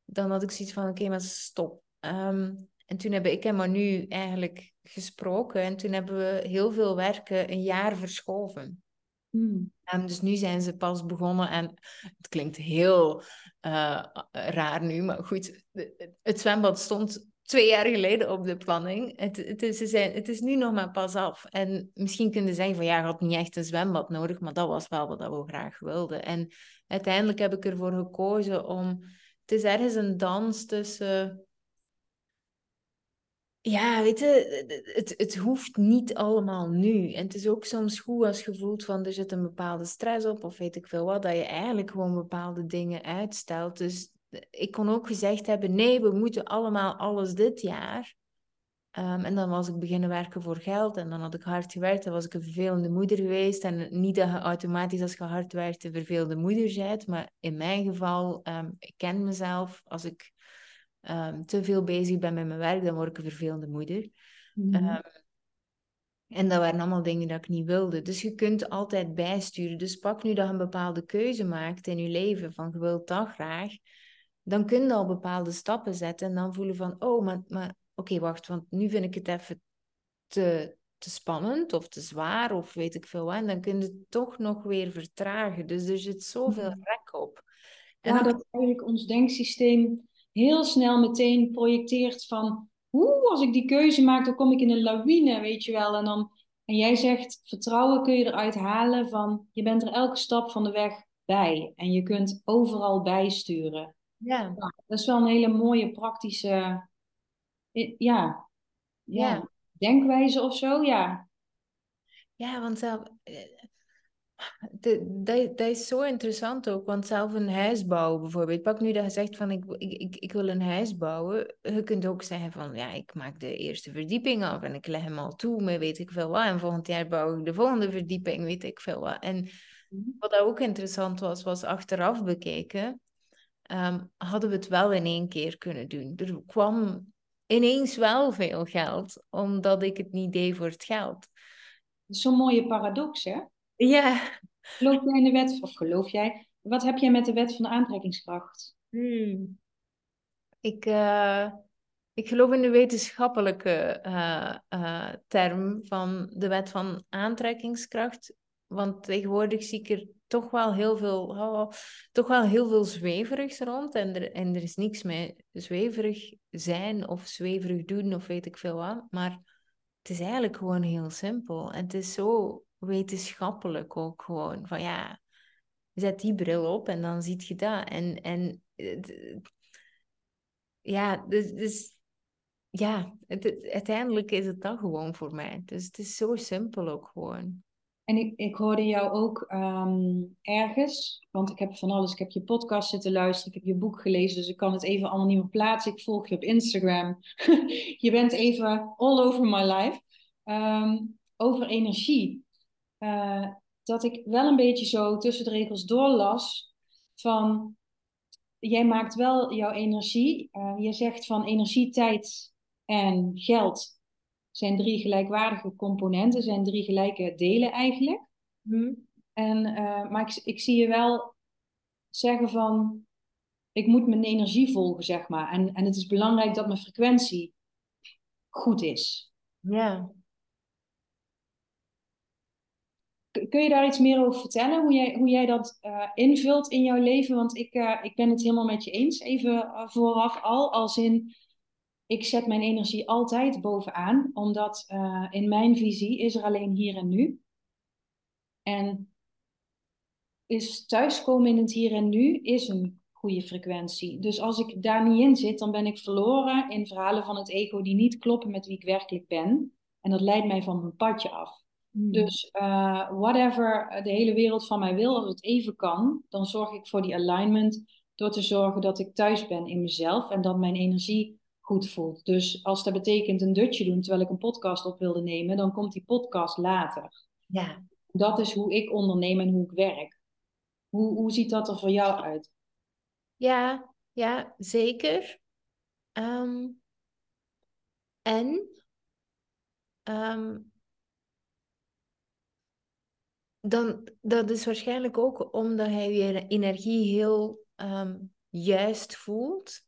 dan had ik zoiets van, oké, maar stop. Um, en toen hebben ik en Manu eigenlijk gesproken en toen hebben we heel veel werken een jaar verschoven. Hmm. Um, dus nu zijn ze pas begonnen en het klinkt heel uh, raar nu, maar goed, het zwembad stond twee jaar geleden op de planning. Het, het, is, ze zijn, het is nu nog maar pas af. En misschien kunnen zeggen van ja, je had niet echt een zwembad nodig, maar dat was wel wat we graag wilden. En uiteindelijk heb ik ervoor gekozen om... Het is ergens een dans tussen ja, weet je, het, het hoeft niet allemaal nu. En het is ook soms goed als je voelt van er zit een bepaalde stress op of weet ik veel wat, dat je eigenlijk gewoon bepaalde dingen uitstelt. Dus ik kon ook gezegd hebben, nee, we moeten allemaal alles dit jaar. Ehm, en dan was ik beginnen werken voor geld en dan had ik hard gewerkt. Dan was ik een vervelende moeder geweest. En niet dat je automatisch als je hard werkt een vervelende moeder bent. Maar in mijn geval, um, ik ken mezelf. Als ik um, te veel bezig ben met mijn werk, dan word ik een vervelende moeder. Mm en dat waren allemaal dingen dat ik niet wilde. Dus je kunt altijd bijsturen. Dus pak nu dat je een bepaalde keuze maakt in je leven, van je wilt dat graag, dan kun je al bepaalde stappen zetten en dan voelen van, oh, maar, maar oké, wacht, want nu vind ik het even te, te spannend of te zwaar of weet ik veel wat. En dan kun je het toch nog weer vertragen. Dus er zit zoveel rek op. En ja, dat eigenlijk ons denksysteem heel snel meteen projecteert van hoe, als ik die keuze maak, dan kom ik in een lawine, weet je wel. En, dan, en jij zegt, vertrouwen kun je eruit halen van, je bent er elke stap van de weg bij. En je kunt overal bijsturen. Ja. Nou, dat is wel een hele mooie praktische, ja, ja, ja. denkwijze of zo, ja. Ja, want zelf, de, dat, is zo interessant ook, want zelf een huis bouwen bijvoorbeeld. Pak nu dat je zegt van ik, ik, ik wil een huis bouwen. Je kunt ook zeggen van ja, ik maak de eerste verdieping af en ik leg hem al toe met weet ik veel wat. En volgend jaar bouw ik de volgende verdieping, weet ik veel wat. En mhm. wat ook interessant was, was achteraf bekeken, ehm, hadden we het wel in één keer kunnen doen. Er kwam ineens wel veel geld, omdat ik het niet deed voor het geld. Zo'n mooie paradox, hè? Ja. Geloof jij in de wet, of geloof jij, wat heb jij met de wet van de aantrekkingskracht? Hmm. Ik, uh, ik geloof in de wetenschappelijke uh, uh, term van de wet van aantrekkingskracht. Want tegenwoordig zie ik er toch wel heel veel, oh, toch wel heel veel zweverigs rond. En er, en er is niks met zweverig zijn of zweverig doen of weet ik veel wat. Maar het is eigenlijk gewoon heel simpel. En het is zo wetenschappelijk ook gewoon. Van ja, zet die bril op en dan ziet je dat. En, en ja, dus, dus ja, uiteindelijk is het dat gewoon voor mij. Dus het is zo simpel ook gewoon. En ik, ik hoorde jou ook ehm, ergens, want ik heb van alles, ik heb je podcast zitten luisteren, ik heb je boek gelezen, dus ik kan het even allemaal niet meer plaatsen. Ik volg je op Instagram. *laughs* je bent even all over my life. Ehm, over energie. Eh, dat ik wel een beetje zo tussen de regels doorlas van jij maakt wel jouw energie. Uh, je zegt van energie, tijd en geld zijn drie gelijkwaardige componenten, zijn drie gelijke delen eigenlijk. Mhm. En, uh, maar ik, ik zie je wel zeggen van ik moet mijn energie volgen, zeg maar. En, en het is belangrijk dat mijn frequentie goed is. Ja. Kun je daar iets meer over vertellen? Hoe jij, hoe jij dat uh, invult in jouw leven? Want ik, uh, ik ben het helemaal met je eens. Even uh, vooraf al, als in... Ik zet mijn energie altijd bovenaan. Omdat in mijn visie is er alleen hier en nu. En is thuiskomen in het hier en nu is een goede frequentie. Dus als ik daar niet in zit, dan ben ik verloren in verhalen van het ego die niet kloppen met wie ik werkelijk ben. En dat leidt mij van mijn padje af. Hmm. Dus uh, whatever de hele wereld van mij wil, als het even kan, dan zorg ik voor die alignment door te zorgen dat ik thuis ben in mezelf en dat mijn energie goed voelt. Dus als dat betekent een dutje doen terwijl ik een podcast op wilde nemen, dan komt die podcast later. Ja. Dat is hoe ik onderneem en hoe ik werk. Hoe, hoe ziet dat er voor jou uit? Ja, ja zeker. Ehm, en um, dan dat is waarschijnlijk ook omdat hij je energie heel ehm, juist voelt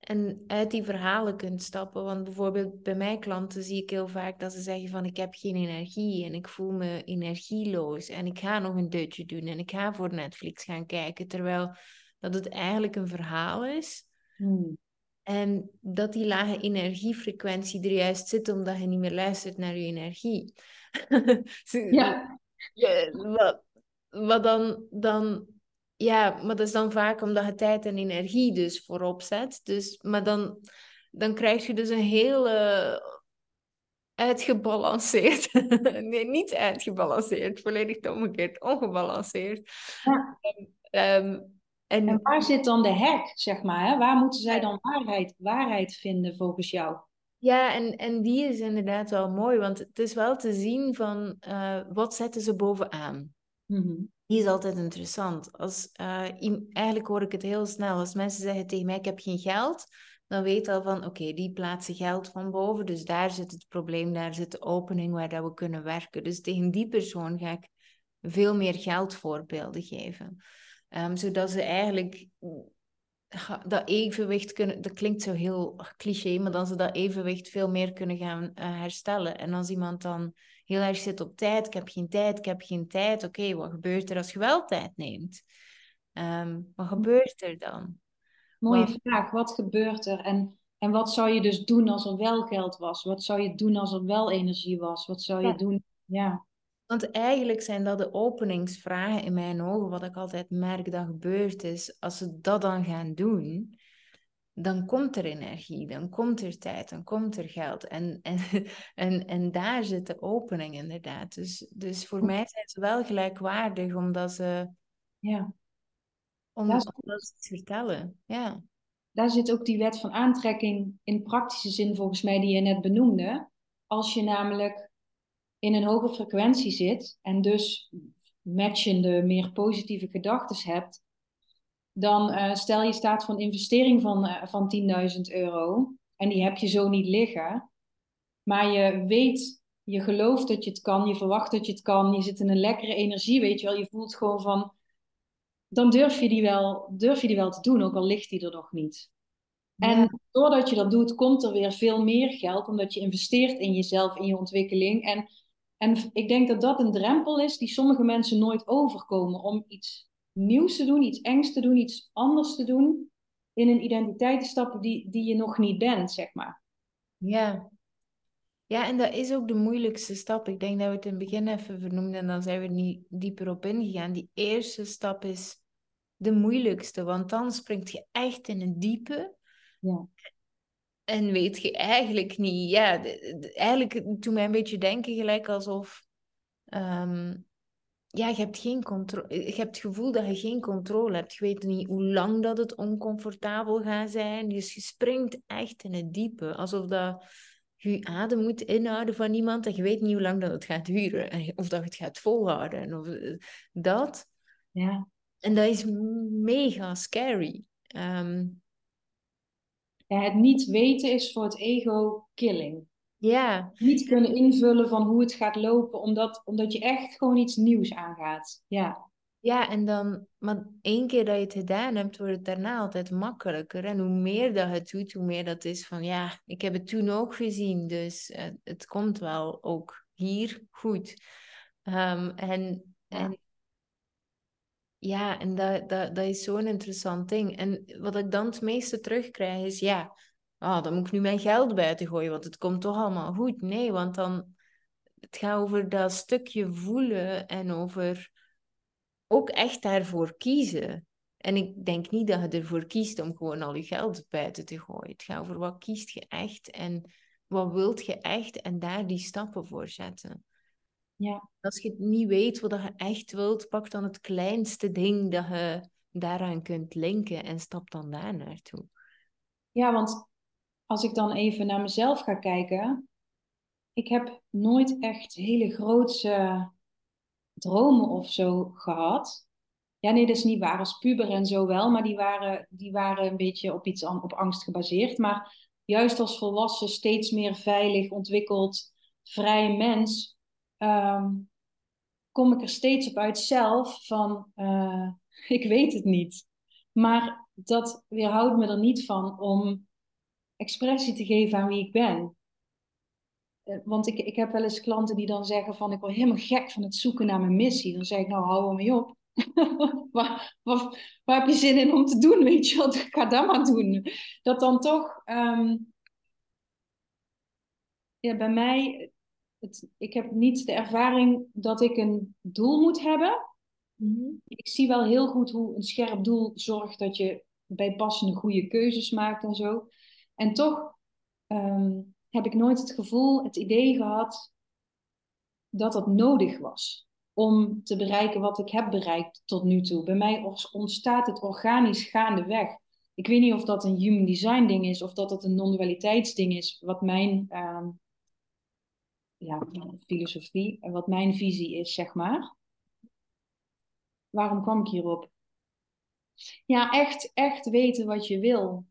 en uit die verhalen kunt stappen. Want bijvoorbeeld bij mijn klanten zie ik heel vaak dat ze zeggen van ik heb geen energie en ik voel me energieloos en ik ga nog een dutje doen en ik ga voor Netflix gaan kijken, terwijl dat het eigenlijk een verhaal is. Hmm. En dat die lage energiefrequentie er juist zit omdat je niet meer luistert naar je energie. *laughs* ja. Ja, wat, wat dan, dan, ja, maar dat is dan vaak omdat je tijd en energie dus voorop zet. Dus, maar dan, dan krijg je dus een hele uitgebalanceerd. *laughs* nee, niet uitgebalanceerd, volledig omgekeerd, ongebalanceerd. Ja. Um, en, en, waar zit dan de hack, zeg maar? Hè? Waar moeten zij dan waarheid, waarheid vinden volgens jou? Ja, en, en die is inderdaad wel mooi, want het is wel te zien van uh, wat zetten ze bovenaan. Mm Die is altijd interessant. Als, uh, eigenlijk hoor ik het heel snel. Als mensen zeggen tegen mij, ik heb geen geld, dan weet al van, oké, die plaatsen geld van boven. Dus daar zit het probleem, daar zit de opening waar dat we kunnen werken. Dus tegen die persoon ga ik veel meer geldvoorbeelden geven. Um, zodat ze eigenlijk dat evenwicht kunnen, dat klinkt zo heel cliché, maar dan ze dat evenwicht veel meer kunnen gaan uh, herstellen. En als iemand dan heel erg zit op tijd, ik heb geen tijd, ik heb geen tijd, oké, wat gebeurt er als je wel tijd neemt? Um, wat gebeurt er dan? Mooie wat... vraag, wat gebeurt er? En, en wat zou je dus doen als er wel geld was? Wat zou je doen als er wel energie was? Wat zou je ja. doen? Ja. Want eigenlijk zijn dat de openingsvragen in mijn ogen, wat ik altijd merk dat gebeurt is, als ze dat dan gaan doen, dan komt er energie, dan komt er tijd, dan komt er geld. En, en, *laughs* en, en daar zit de opening inderdaad. Dus, dus voor mij zijn ze wel gelijkwaardig, omdat ze... Ja. Om, omdat ze het vertellen, ja. Daar zit ook die wet van aantrekking in praktische zin volgens mij die je net benoemde. Als je namelijk in een hoge frequentie zit en dus matchende, meer positieve gedachten hebt, dan uh, stel je staat voor een investering van, uh, van 10.000 euro en die heb je zo niet liggen, maar je weet, je gelooft dat je het kan, je verwacht dat je het kan, je zit in een lekkere energie, weet je wel, je voelt gewoon van, dan durf je die wel, durf je die wel te doen, ook al ligt die er nog niet. En doordat je dat doet, komt er weer veel meer geld, omdat je investeert in jezelf, in je ontwikkeling. En en ik denk dat dat een drempel is die sommige mensen nooit overkomen om iets nieuws te doen, iets engs te doen, iets anders te doen, in een identiteit te stappen die, die je nog niet bent, zeg maar. Ja. Ja, en dat is ook de moeilijkste stap. Ik denk dat we het in het begin even vernoemden en dan zijn we er niet dieper op ingegaan. Die eerste stap is de moeilijkste, want dan springt je echt in een diepe. Ja. En weet je eigenlijk niet, ja, eigenlijk toen mij een beetje denken gelijk alsof, um, ja, je hebt geen controle, je hebt het gevoel dat je geen controle hebt. Je weet niet hoe lang dat het oncomfortabel gaat zijn. Dus je springt echt in het diepe, alsof dat je adem moet inhouden van iemand en je weet niet hoe lang dat het gaat duren. Of dat je het gaat volhouden. Of eh, dat. Ja. En dat is mega scary. Um, ja, het niet weten is voor het ego killing. Ja. Niet kunnen invullen van hoe het gaat lopen, omdat, omdat je echt gewoon iets nieuws aangaat. Ja. Ja, en dan, maar één keer dat je het gedaan hebt, wordt het daarna altijd makkelijker. En hoe meer dat het doet, hoe meer dat is van, ja, ik heb het toen ook gezien, dus uh, het komt wel ook hier goed. Um, en, en ja, en dat, dat, dat is zo'n interessant ding. En wat ik dan het meeste terugkrijg is, ja, oh, dan moet ik nu mijn geld buiten gooien, want het komt toch allemaal goed. Nee, want dan, het gaat over dat stukje voelen en over ook echt daarvoor kiezen. En ik denk niet dat je ervoor kiest om gewoon al je geld buiten te gooien. Het gaat over wat kiest je echt en wat wilt je echt en daar die stappen voor zetten. Ja. Als je niet weet wat je echt wilt, pak dan het kleinste ding dat je daaraan kunt linken en stap dan daar naartoe. Ja, want als ik dan even naar mezelf ga kijken, ik heb nooit echt hele grootse dromen of zo gehad. Ja, nee, dat is niet waar. Als puber en zo wel, maar die waren, die waren een beetje op iets op angst gebaseerd. Maar juist als volwassen, steeds meer veilig, ontwikkeld, vrij mens, um, kom ik er steeds op uit zelf van, uh, *laughs* ik weet het niet. Maar dat weerhoudt me er niet van om expressie te geven aan wie ik ben. Uh, want ik, ik heb wel eens klanten die dan zeggen van, ik word helemaal gek van het zoeken naar mijn missie. Dan zeg ik, nou, hou er mee op. *laughs* waar, waar, waar, heb je zin in om te doen, weet je wat? Ga dat maar doen. Dat dan toch... Um, ja, bij mij het, ik heb niet de ervaring dat ik een doel moet hebben. Mm-hmm. Ik zie wel heel goed hoe een scherp doel zorgt dat je bijpassende goede keuzes maakt en zo. En toch um, heb ik nooit het gevoel, het idee gehad dat dat nodig was om te bereiken wat ik heb bereikt tot nu toe. Bij mij ontstaat het organisch gaandeweg. ik weet niet of dat een human design ding is of dat het een non-dualiteitsding is, wat mijn ehm, ja, filosofie wat mijn visie is, zeg maar. Waarom kwam ik hierop? Ja, echt, echt weten wat je wil.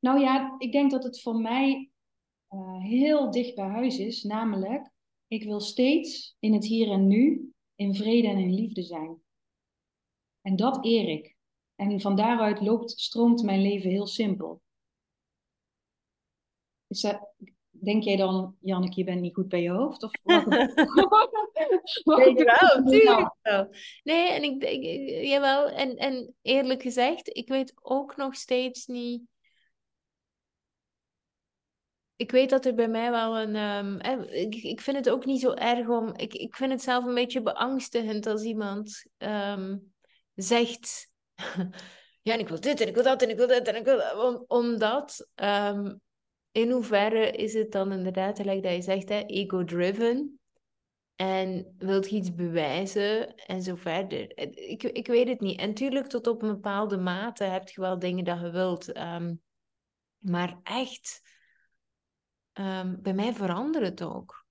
Nou ja, ik denk dat het voor mij uh, heel dicht bij huis is, namelijk, ik wil steeds in het hier en nu in vrede en in liefde zijn. En dat eer ik. En van daaruit loopt, stroomt mijn leven heel simpel. Is dat, denk jij dan, Janneke, je bent niet goed bij je hoofd? Of *laughs* wat *laughs* nee, wel, tuurlijk wel. Nee, en ik denk, jawel, en, en eerlijk gezegd, ik weet ook nog steeds niet ik weet dat er bij mij wel een. Um, ik, ik vind het ook niet zo erg om. Ik, ik vind het zelf een beetje beangstigend als iemand um, zegt. *laughs* ja, en ik wil dit en ik wil dat en ik wil dit en ik wil dat. omdat. Um, in hoeverre is het dan inderdaad, gelijk dat je zegt, ego-driven? En wilt je iets bewijzen en zo verder. Ik, ik weet het niet. En tuurlijk, tot op een bepaalde mate heb je wel dingen dat je wilt. maar echt Ehm, bij mij veranderde het ook.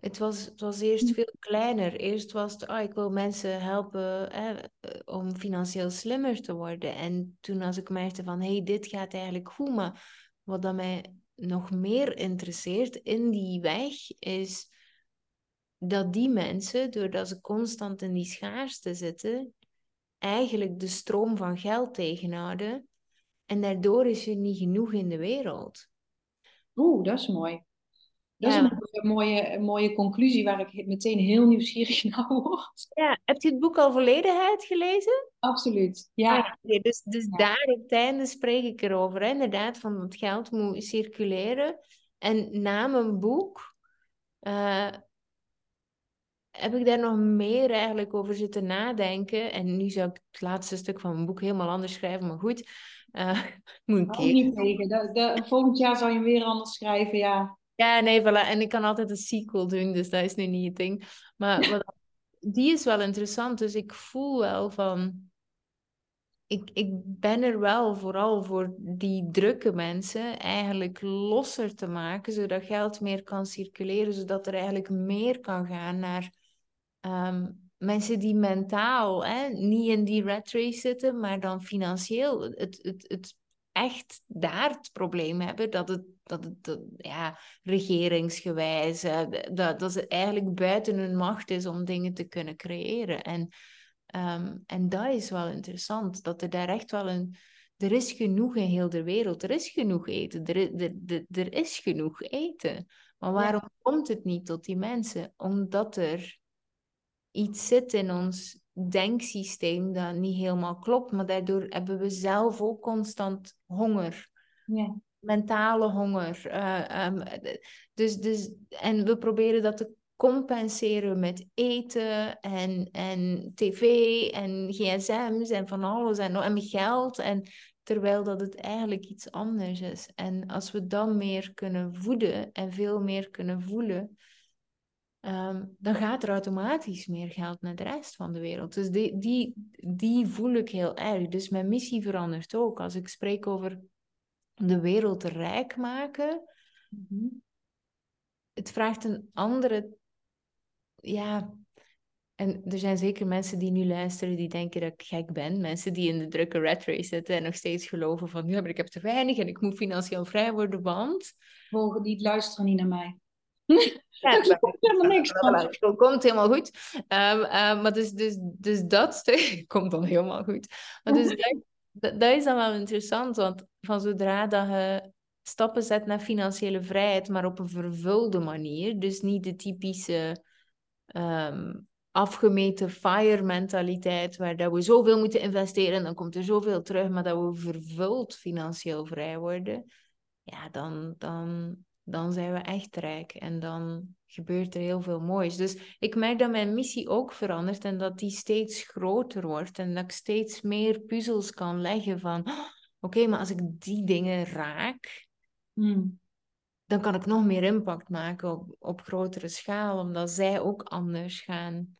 Het was, het was eerst hm. veel kleiner. Eerst was het, oh, ik wil mensen helpen eh, om financieel slimmer te worden. En toen als ik merkte van, hey, dit gaat eigenlijk goed, maar wat dat mij nog meer interesseert in die weg, is dat die mensen, doordat ze constant in die schaarste zitten, eigenlijk de stroom van geld tegenhouden. En daardoor is er niet genoeg in de wereld. Oeh, dat is mooi. Dat is een mooie, mooie conclusie waar ik meteen heel nieuwsgierig *laughs* naar word. Ja, heb je het boek al volledigheid gelezen? Absoluut, ja. Ah, dus dus daar op het einde spreek ik erover. Hè? Inderdaad, van het geld moet circuleren. En na mijn boek uh, heb ik daar nog meer eigenlijk over zitten nadenken. En nu zou ik het laatste stuk van mijn boek helemaal anders schrijven, maar goed. Uh, *laughs* moet een keer. niet tegen. De, de, volgend jaar zou je hem weer anders schrijven, ja. Ja, nee, voilà. En ik kan altijd een sequel doen, dus dat is nu niet het ding. Maar *laughs* wat, die is wel interessant, dus ik voel wel van... Ik, ik ben er wel vooral voor die drukke mensen eigenlijk losser te maken, zodat geld meer kan circuleren, zodat er eigenlijk meer kan gaan naar um, mensen die mentaal hè, niet in die rat race zitten, maar dan financieel het, het, het echt daar het probleem hebben dat het, dat het dat, ja, regeringsgewijs, dat, dat het eigenlijk buiten hun macht is om dingen te kunnen creëren. En, um, en dat is wel interessant, dat er daar echt wel een... Er is genoeg in heel de wereld, er is genoeg eten, er, er, er, er is genoeg eten. Maar waarom komt het niet tot die mensen? Omdat er iets zit in ons denksysteem dat niet helemaal klopt, maar daardoor hebben we zelf ook constant honger. Ja. Mentale honger. Uh, um, dus, dus, en we proberen dat te compenseren met eten en, en tv en gsm's en van alles en, en geld. En, terwijl dat het eigenlijk iets anders is. En als we dan meer kunnen voeden en veel meer kunnen voelen, Ehm, dan gaat er automatisch meer geld naar de rest van de wereld. Dus die, die, die voel ik heel erg. Dus mijn missie verandert ook. Als ik spreek over de wereld rijk maken, mhm. het vraagt een andere. Ja, en er zijn zeker mensen die nu luisteren die denken dat ik gek ben. Mensen die in de drukke rat race zitten en nog steeds geloven van ja, maar ik heb te weinig en ik moet financieel vrij worden, want... Volgen die luisteren niet naar mij. Ja, dat komt helemaal niks Dat komt helemaal goed. Um, maar dus, dus, dus dat stuk *laughs* komt dan helemaal goed. Maar dus dat, dat, is dan wel interessant, want van zodra dat je stappen zet naar financiële vrijheid, maar op een vervulde manier, dus niet de typische um, afgemeten fire mentaliteit, waar dat we zoveel moeten investeren en dan komt er zoveel terug, maar dat we vervuld financieel vrij worden, ja, dan, dan, dan zijn we echt rijk en dan gebeurt er heel veel moois. Dus ik merk dat mijn missie ook verandert en dat die steeds groter wordt en dat ik steeds meer puzzels kan leggen van, oh, oké, maar als ik die dingen raak, hmm. dan kan ik nog meer impact maken op, op grotere schaal, omdat zij ook anders gaan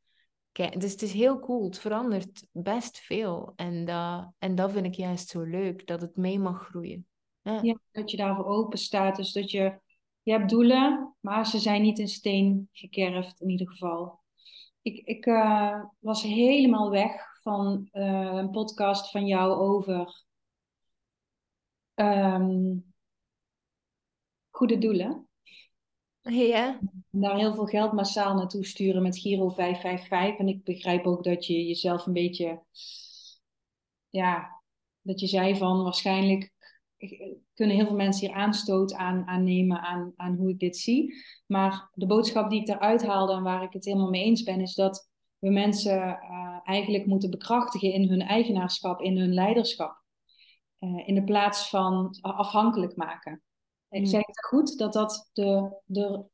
kijken. Dus het is heel cool. Het verandert best veel. En dat, en dat vind ik juist zo leuk, dat het mee mag groeien. Ja, Ja, dat je daarvoor open staat. Dus dat je, je hebt doelen, maar ze zijn niet in steen gekerfd in ieder geval. Ik, ik eh, was helemaal weg van eh, een podcast van jou over ehm, goede doelen. ja. Daar heel veel geld massaal naartoe sturen met Giro 555. En ik begrijp ook dat je jezelf een beetje, ja, dat je zei van waarschijnlijk kunnen heel veel mensen hier aanstoot aan, aan nemen aan, aan hoe ik dit zie. Maar de boodschap die ik daaruit haalde en waar ik het helemaal mee eens ben, is dat we mensen uh, eigenlijk moeten bekrachtigen in hun eigenaarschap, in hun leiderschap. Uh, in de plaats van afhankelijk maken. Ik zeg het goed dat dat de, de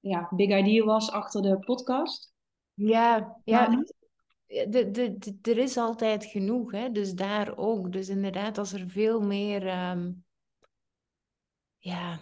ja, big idea was achter de podcast. Ja, ja. De, de, de, er is altijd genoeg, hè? dus daar ook. Dus inderdaad, als er veel meer. Um, ja,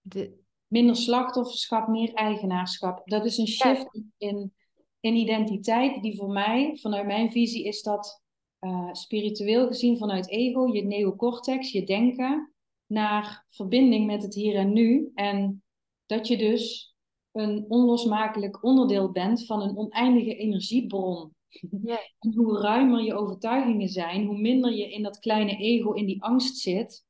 de... Minder slachtofferschap, meer eigenaarschap. Dat is een shift ja. in, in identiteit, die voor mij, vanuit mijn visie, is dat uh, spiritueel gezien vanuit ego, je neocortex, je denken, naar verbinding met het hier en nu. En dat je dus een onlosmakelijk onderdeel bent van een oneindige energiebron. Ja. *laughs* En hoe ruimer je overtuigingen zijn, hoe minder je in dat kleine ego, in die angst zit,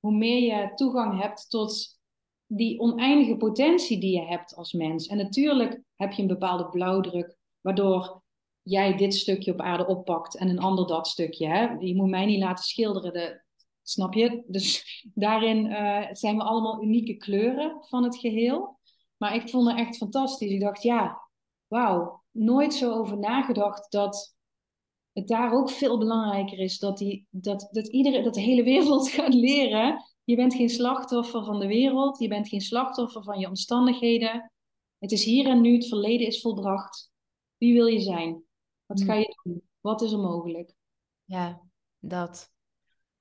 hoe meer je toegang hebt tot die oneindige potentie die je hebt als mens. En natuurlijk heb je een bepaalde blauwdruk, waardoor jij dit stukje op aarde oppakt en een ander dat stukje. Hè? Je moet mij niet laten schilderen, de, snap je? Dus *laughs* daarin uh, zijn we allemaal unieke kleuren van het geheel. Maar ik vond het echt fantastisch. Ik dacht, ja, wauw, nooit zo over nagedacht dat het daar ook veel belangrijker is dat, die, dat, dat, iedereen, dat de hele wereld *laughs* gaat leren. Je bent geen slachtoffer van de wereld, je bent geen slachtoffer van je omstandigheden. Het is hier en nu, het verleden is volbracht. Wie wil je zijn? Wat ga je doen? Wat is er mogelijk? Ja, dat.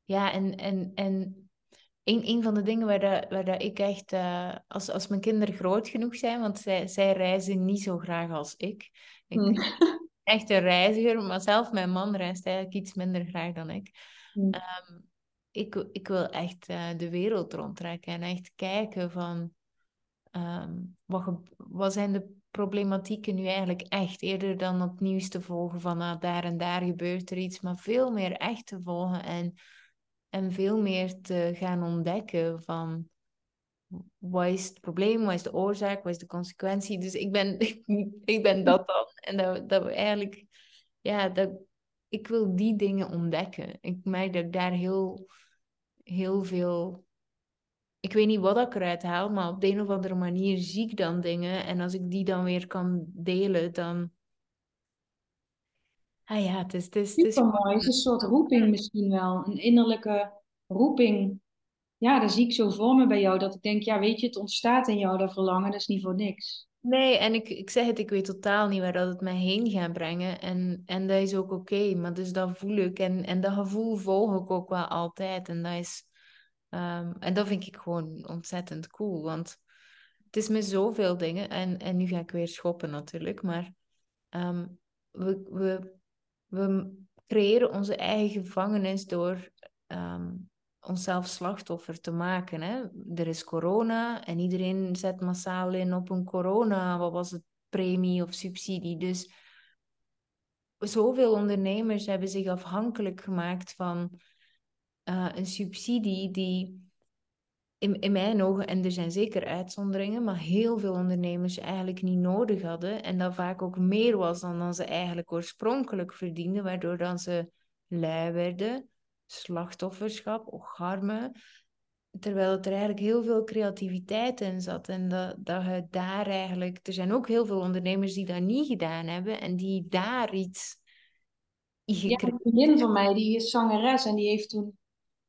Ja, en, en, en een, een van de dingen waar, dat, waar ik echt, uh, als, als mijn kinderen groot genoeg zijn, want zij, zij reizen niet zo graag als ik. ik hmm. Echt een reiziger, maar zelf mijn man reist eigenlijk iets minder graag dan ik. Hmm. Um, ik, ik wil echt uh, de wereld rondtrekken en echt kijken van um, wat, wat zijn de problematieken nu eigenlijk echt, eerder dan het nieuws te volgen van ah, daar en daar gebeurt er iets, maar veel meer echt te volgen en en veel meer te gaan ontdekken van wat is het probleem, wat is de oorzaak, wat is de consequentie. Dus ik ben, *laughs* ik ben dat dan. En dat, dat we eigenlijk, ja, dat, ik wil die dingen ontdekken. Ik merk dat ik daar heel, heel veel. Ik weet niet wat ik eruit haal, maar op de een of andere manier zie ik dan dingen. En als ik die dan weer kan delen, dan. Ah ja, het is. Het is, het is... mooi. Het is een soort roeping misschien wel. Een innerlijke roeping. Ja, dat zie ik zo voor me bij jou. Dat ik denk, ja, weet je, het ontstaat in jou, dat verlangen. Dat is niet voor niks. Nee, en ik, ik zeg het, ik weet totaal niet waar dat het mij heen gaat brengen. En, en dat is ook oké, maar dus dat voel ik. En, en dat gevoel volg ik ook wel altijd. En dat is... Um, en dat vind ik gewoon ontzettend cool, want het is met zoveel dingen. En, en nu ga ik weer schoppen natuurlijk, maar um, we, we, we creëren onze eigen gevangenis door um, onszelf slachtoffer te maken. Hè? Er is corona en iedereen zet massaal in op een corona, wat was het, premie of subsidie. Dus zoveel ondernemers hebben zich afhankelijk gemaakt van uh, een subsidie die in, in mijn ogen, en er zijn zeker uitzonderingen, maar heel veel ondernemers eigenlijk niet nodig hadden. En dat vaak ook meer was dan, dan ze eigenlijk oorspronkelijk verdienden, waardoor dan ze lui werden slachtofferschap, ocharme. Terwijl er eigenlijk heel veel creativiteit in zat. En dat, dat je daar eigenlijk... Er zijn ook heel veel ondernemers die dat niet gedaan hebben. En die daar iets... Ja, een vriendin van mij, die is zangeres. En die heeft toen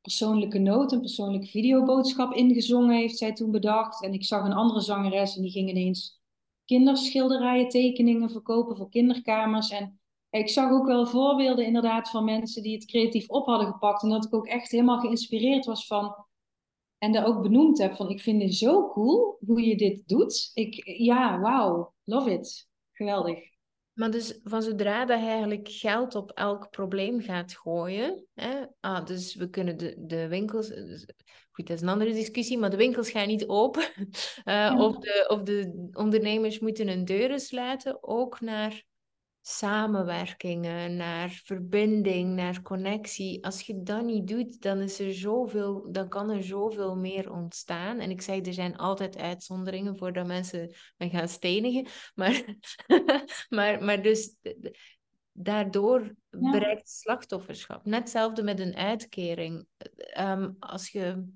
persoonlijke noot, een persoonlijke videoboodschap ingezongen. Heeft zij toen bedacht. En ik zag een andere zangeres en die ging ineens kinderschilderijen, tekeningen verkopen voor kinderkamers. En ik zag ook wel voorbeelden inderdaad van mensen die het creatief op hadden gepakt. En dat ik ook echt helemaal geïnspireerd was van. En dat ook benoemd heb van ik vind het zo cool hoe je dit doet. Ik, ja, wauw, love it. Geweldig. Maar dus van zodra dat eigenlijk geld op elk probleem gaat gooien, hè, ah, dus we kunnen de, de winkels, dus, goed, dat is een andere discussie, maar de winkels gaan niet open, *laughs* uh, of, de, of de ondernemers moeten hun deuren sluiten, ook naar samenwerkingen, naar verbinding, naar connectie. Als je dat niet doet, dan, is er zoveel, dan kan er zoveel meer ontstaan. En ik zeg, er zijn altijd uitzonderingen voordat mensen me gaan stenigen. *laughs* Maar, maar, maar dus daardoor bereikt slachtofferschap. Net hetzelfde met een uitkering. Um, als je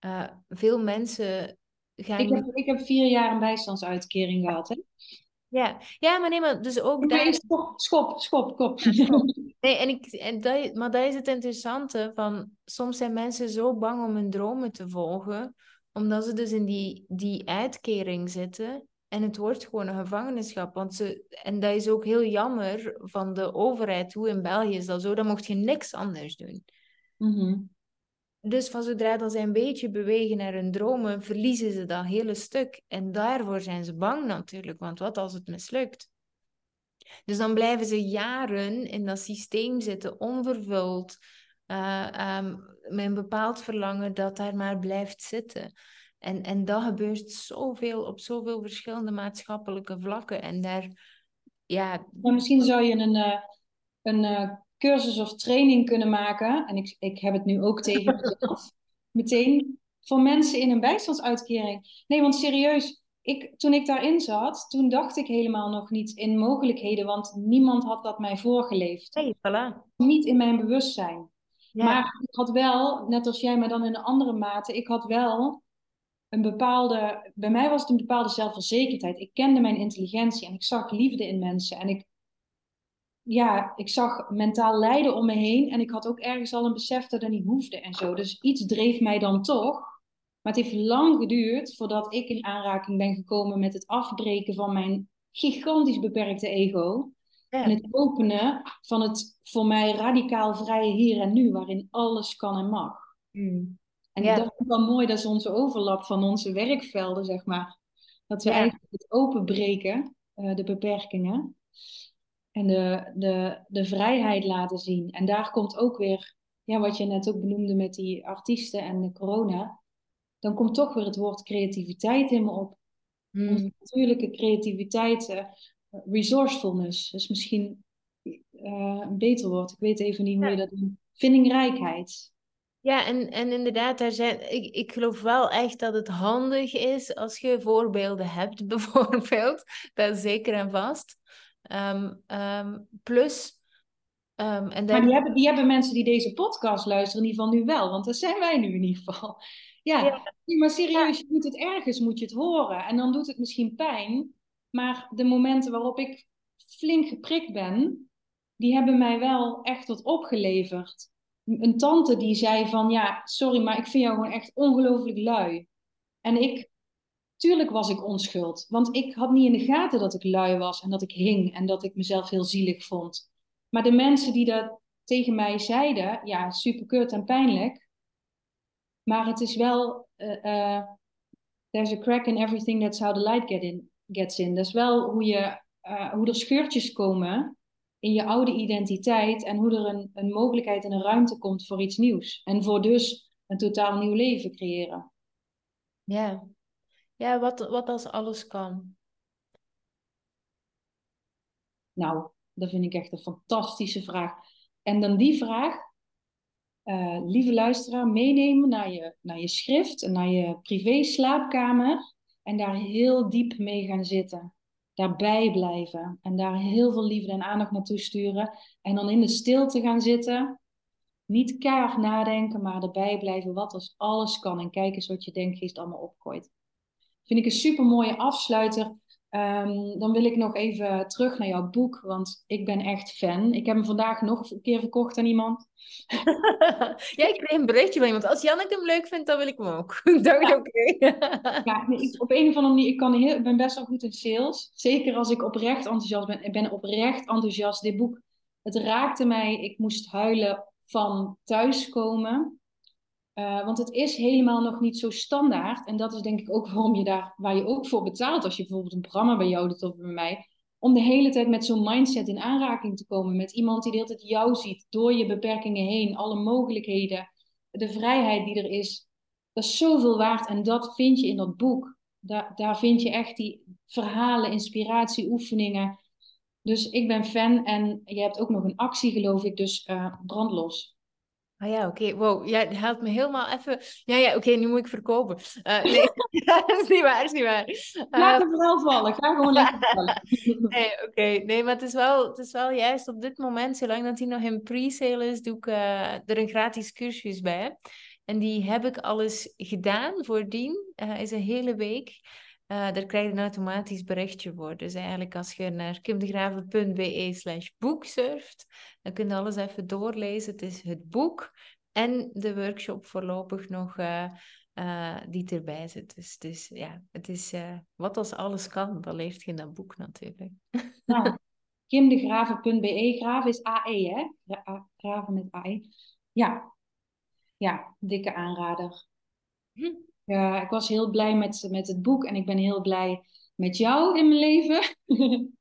uh, veel mensen gaan. Ik heb, ik heb vier jaar een bijstandsuitkering gehad. Hè? Ja, ja maar nee, maar dus ook daar... Schop, schop, schop, kop. *laughs* Nee, en ik, en dat, maar dat is het interessante van... Soms zijn mensen zo bang om hun dromen te volgen, omdat ze dus in die, die uitkering zitten. En het wordt gewoon een gevangenschap. Want ze, en dat is ook heel jammer van de overheid. Hoe in België is dat zo? Dan mocht je niks anders doen. Mm dus van zodra dat ze een beetje bewegen naar hun dromen, verliezen ze dat hele stuk. En daarvoor zijn ze bang natuurlijk, want wat als het mislukt? Dus dan blijven ze jaren in dat systeem zitten, onvervuld, uh, um, met een bepaald verlangen dat daar maar blijft zitten. En, en dat gebeurt zoveel op zoveel verschillende maatschappelijke vlakken. En daar, ja... Misschien zou je een, uh, een uh, cursus of training kunnen maken. En ik, ik heb het nu ook *laughs* tegen mezelf. Meteen voor mensen in een bijstandsuitkering. Nee, want serieus, ik, toen ik daarin zat, toen dacht ik helemaal nog niet in mogelijkheden, want niemand had dat mij voorgeleefd. Hey, voilà. Niet in mijn bewustzijn. Maar ik had wel, net als jij, maar dan in een andere mate, ik had wel een bepaalde, bij mij was het een bepaalde zelfverzekerdheid. Ik kende mijn intelligentie en ik zag liefde in mensen. En ik ja, ik zag mentaal lijden om me heen. En ik had ook ergens al een besef dat dat niet hoefde en zo. Dus iets dreef mij dan toch. Maar het heeft lang geduurd voordat ik in aanraking ben gekomen met het afbreken van mijn gigantisch beperkte ego. En het openen van het voor mij radicaal vrije hier en nu, waarin alles kan en mag. Mm. En ja. dat is wel mooi, dat is onze overlap van onze werkvelden, zeg maar. Dat we eigenlijk het openbreken, uh, de beperkingen en de, de, de vrijheid laten zien. En daar komt ook weer, ja, wat je net ook benoemde met die artiesten en de corona, dan komt toch weer het woord creativiteit in me op. Hmm. natuurlijke creativiteit, uh, resourcefulness is misschien uh, een beter woord. Ik weet even niet hoe je dat noemt. Vindingrijkheid. Ja, en, en inderdaad, daar zijn, ik, ik geloof wel echt dat het handig is als je voorbeelden hebt, *laughs* bijvoorbeeld. Dat is zeker en vast. Um, um, plus. Um, en Maar die hebben, die hebben mensen die deze podcast luisteren in ieder geval nu wel, want dat zijn wij nu in ieder geval. *laughs* Ja, ja. maar serieus, je moet het ergens, moet je het horen. En dan doet het misschien pijn, maar de momenten waarop ik flink geprikt ben, die hebben mij wel echt wat opgeleverd. Een tante die zei van, ja, sorry, maar ik vind jou gewoon echt ongelooflijk lui. En ik Tuurlijk was ik onschuld, want ik had niet in de gaten dat ik lui was en dat ik hing en dat ik mezelf heel zielig vond. Maar de mensen die dat tegen mij zeiden, ja, super kut en pijnlijk. Maar het is wel, uh, uh, there's a crack in everything, that's how the light get in, gets in. Dat is wel hoe, je, uh, hoe er scheurtjes komen in je oude identiteit en hoe er een, een mogelijkheid en een ruimte komt voor iets nieuws. En voor dus een totaal nieuw leven creëren. Ja, ja, wat, wat als alles kan? Nou, dat vind ik echt een fantastische vraag. En dan die vraag, uh, lieve luisteraar, meenemen naar je, naar je schrift en naar je privé slaapkamer. En daar heel diep mee gaan zitten. Daarbij blijven. En daar heel veel liefde en aandacht naartoe sturen. En dan in de stilte gaan zitten. Niet keihard nadenken, maar erbij blijven. Wat als alles kan. En kijk eens wat je denkgeest allemaal opgooit. Vind ik een super mooie afsluiter. Um, dan wil ik nog even terug naar jouw boek, want ik ben echt fan. Ik heb hem vandaag nog een keer verkocht aan iemand. *laughs* ja, ik kreeg een berichtje van iemand. Als Janneke hem leuk vindt, dan wil ik hem ook. *laughs* dacht, ja. oké. *laughs* ja, nee, op een of andere manier, ik, kan heel, ik ben best wel goed in sales. Zeker als ik oprecht enthousiast ben. Ik ben oprecht enthousiast. Dit boek, het raakte mij. Ik moest huilen van thuiskomen. Uh, want het is helemaal nog niet zo standaard. En dat is denk ik ook waarom je daar, waar je ook voor betaalt. Als je bijvoorbeeld een programma bij jou doet of bij mij. om de hele tijd met zo'n mindset in aanraking te komen. Met iemand die de hele tijd jou ziet, door je beperkingen heen, alle mogelijkheden, de vrijheid die er is. Dat is zoveel waard en dat vind je in dat boek. Daar, daar vind je echt die verhalen, inspiratie, oefeningen. Dus ik ben fan en je hebt ook nog een actie, geloof ik, dus uh, brandlos. Ah ja, oké. Wow, jij helpt me helemaal even. Ja, ja, oké, nu moet ik verkopen. Uh, nee, *laughs* *laughs* dat is niet waar, dat is niet waar. Uh, Laat het vooral vallen. Ga gewoon lekker *laughs* vallen. nee, oké. Nee, maar het is, wel, het is wel juist op dit moment, zolang dat hij nog in pre-sale is, doe ik uh, er een gratis cursus bij. En die heb ik alles gedaan voordien. Is een hele week. Uh, daar krijg je een automatisch berichtje voor. Dus eigenlijk als je naar kimdegraven.be slash boek surft, dan kun je alles even doorlezen. Het is het boek en de workshop voorlopig nog uh, uh, die erbij zit. Dus, dus ja, het is wat als alles kan, dat leert je in dat boek natuurlijk. Ja. Kimdegraven.be, graven is AE hè? Graven met AE. Ja, ja, dikke aanrader. Hm. Ja, ik was heel blij met, met het boek en ik ben heel blij met jou in mijn leven. *laughs*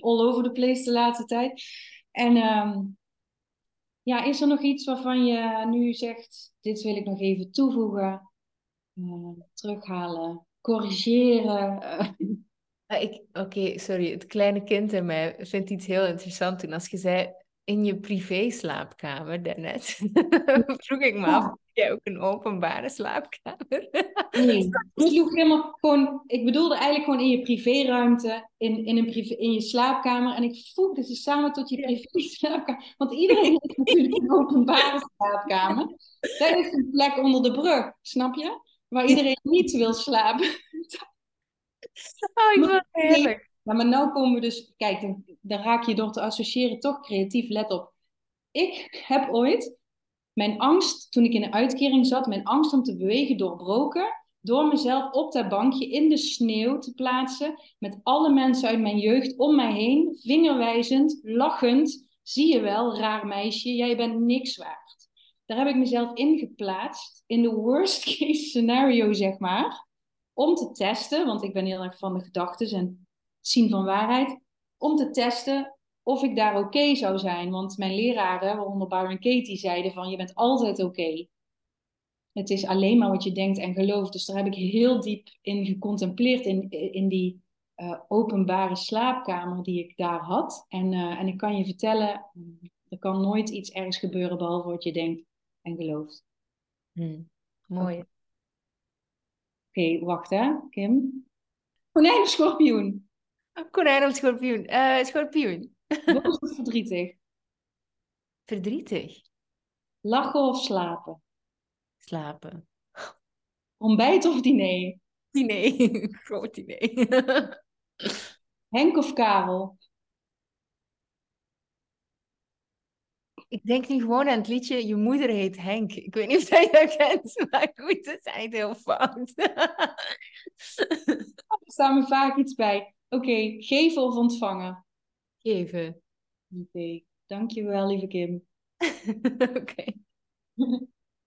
All over the place de laatste tijd. En um, ja, is er nog iets waarvan je nu zegt, dit wil ik nog even toevoegen, uh, terughalen, corrigeren? *laughs* Uh, Oké, sorry. Het kleine kind in mij vindt iets heel interessant toen als je zei in je privé slaapkamer daarnet. *laughs* *laughs* Vroeg ik me af, heb jij ook een openbare slaapkamer? *laughs* nee, ik sloeg helemaal gewoon... Ik bedoelde eigenlijk gewoon in je privéruimte, in, in, een privé, in je slaapkamer. En ik voegde ze samen tot je privé slaapkamer. Want iedereen heeft natuurlijk een openbare slaapkamer. Dat is een plek onder de brug, snap je? Waar iedereen niet wil slapen. Oh, ik vind het heerlijk. Maar nu komen we dus, kijk, dan, raak je door te associëren toch creatief. Let op. Ik heb ooit mijn angst, toen ik in een uitkering zat, mijn angst om te bewegen doorbroken. Door mezelf op dat bankje in de sneeuw te plaatsen. Met alle mensen uit mijn jeugd om mij heen. Vingerwijzend, lachend. Zie je wel, raar meisje, jij bent niks waard. Daar heb ik mezelf in geplaatst. In de worst *laughs* case scenario, zeg maar. Om te testen, want ik ben heel erg van de gedachten en zien van waarheid, om te testen of ik daar oké zou zijn. Want mijn leraren, waaronder Byron Katie, zeiden van je bent altijd oké. Het is alleen maar wat je denkt en gelooft. Dus daar heb ik heel diep in gecontempleerd in, in die uh, openbare slaapkamer die ik daar had. En, uh, en ik kan je vertellen, er kan nooit iets ergs gebeuren behalve wat je denkt en gelooft. Hmm. Mooi. Oké, okay, wacht hè, Kim. Konijn of schorpioen? Konijn of schorpioen? Uh, schorpioen. Boos of verdrietig? Verdrietig. Lachen of slapen? Slapen. Ontbijt of diner? Diner. *laughs* Groot diner. Henk of Karel? Ik denk nu gewoon aan het liedje Je moeder heet Henk. Ik weet niet of jij dat kent, *laughs* maar goed, dat is echt heel fout. er staat me vaak iets bij. Oké, okay, geven of ontvangen? Geven. Oké, okay. dankjewel lieve Kim. *laughs* Oké. *laughs*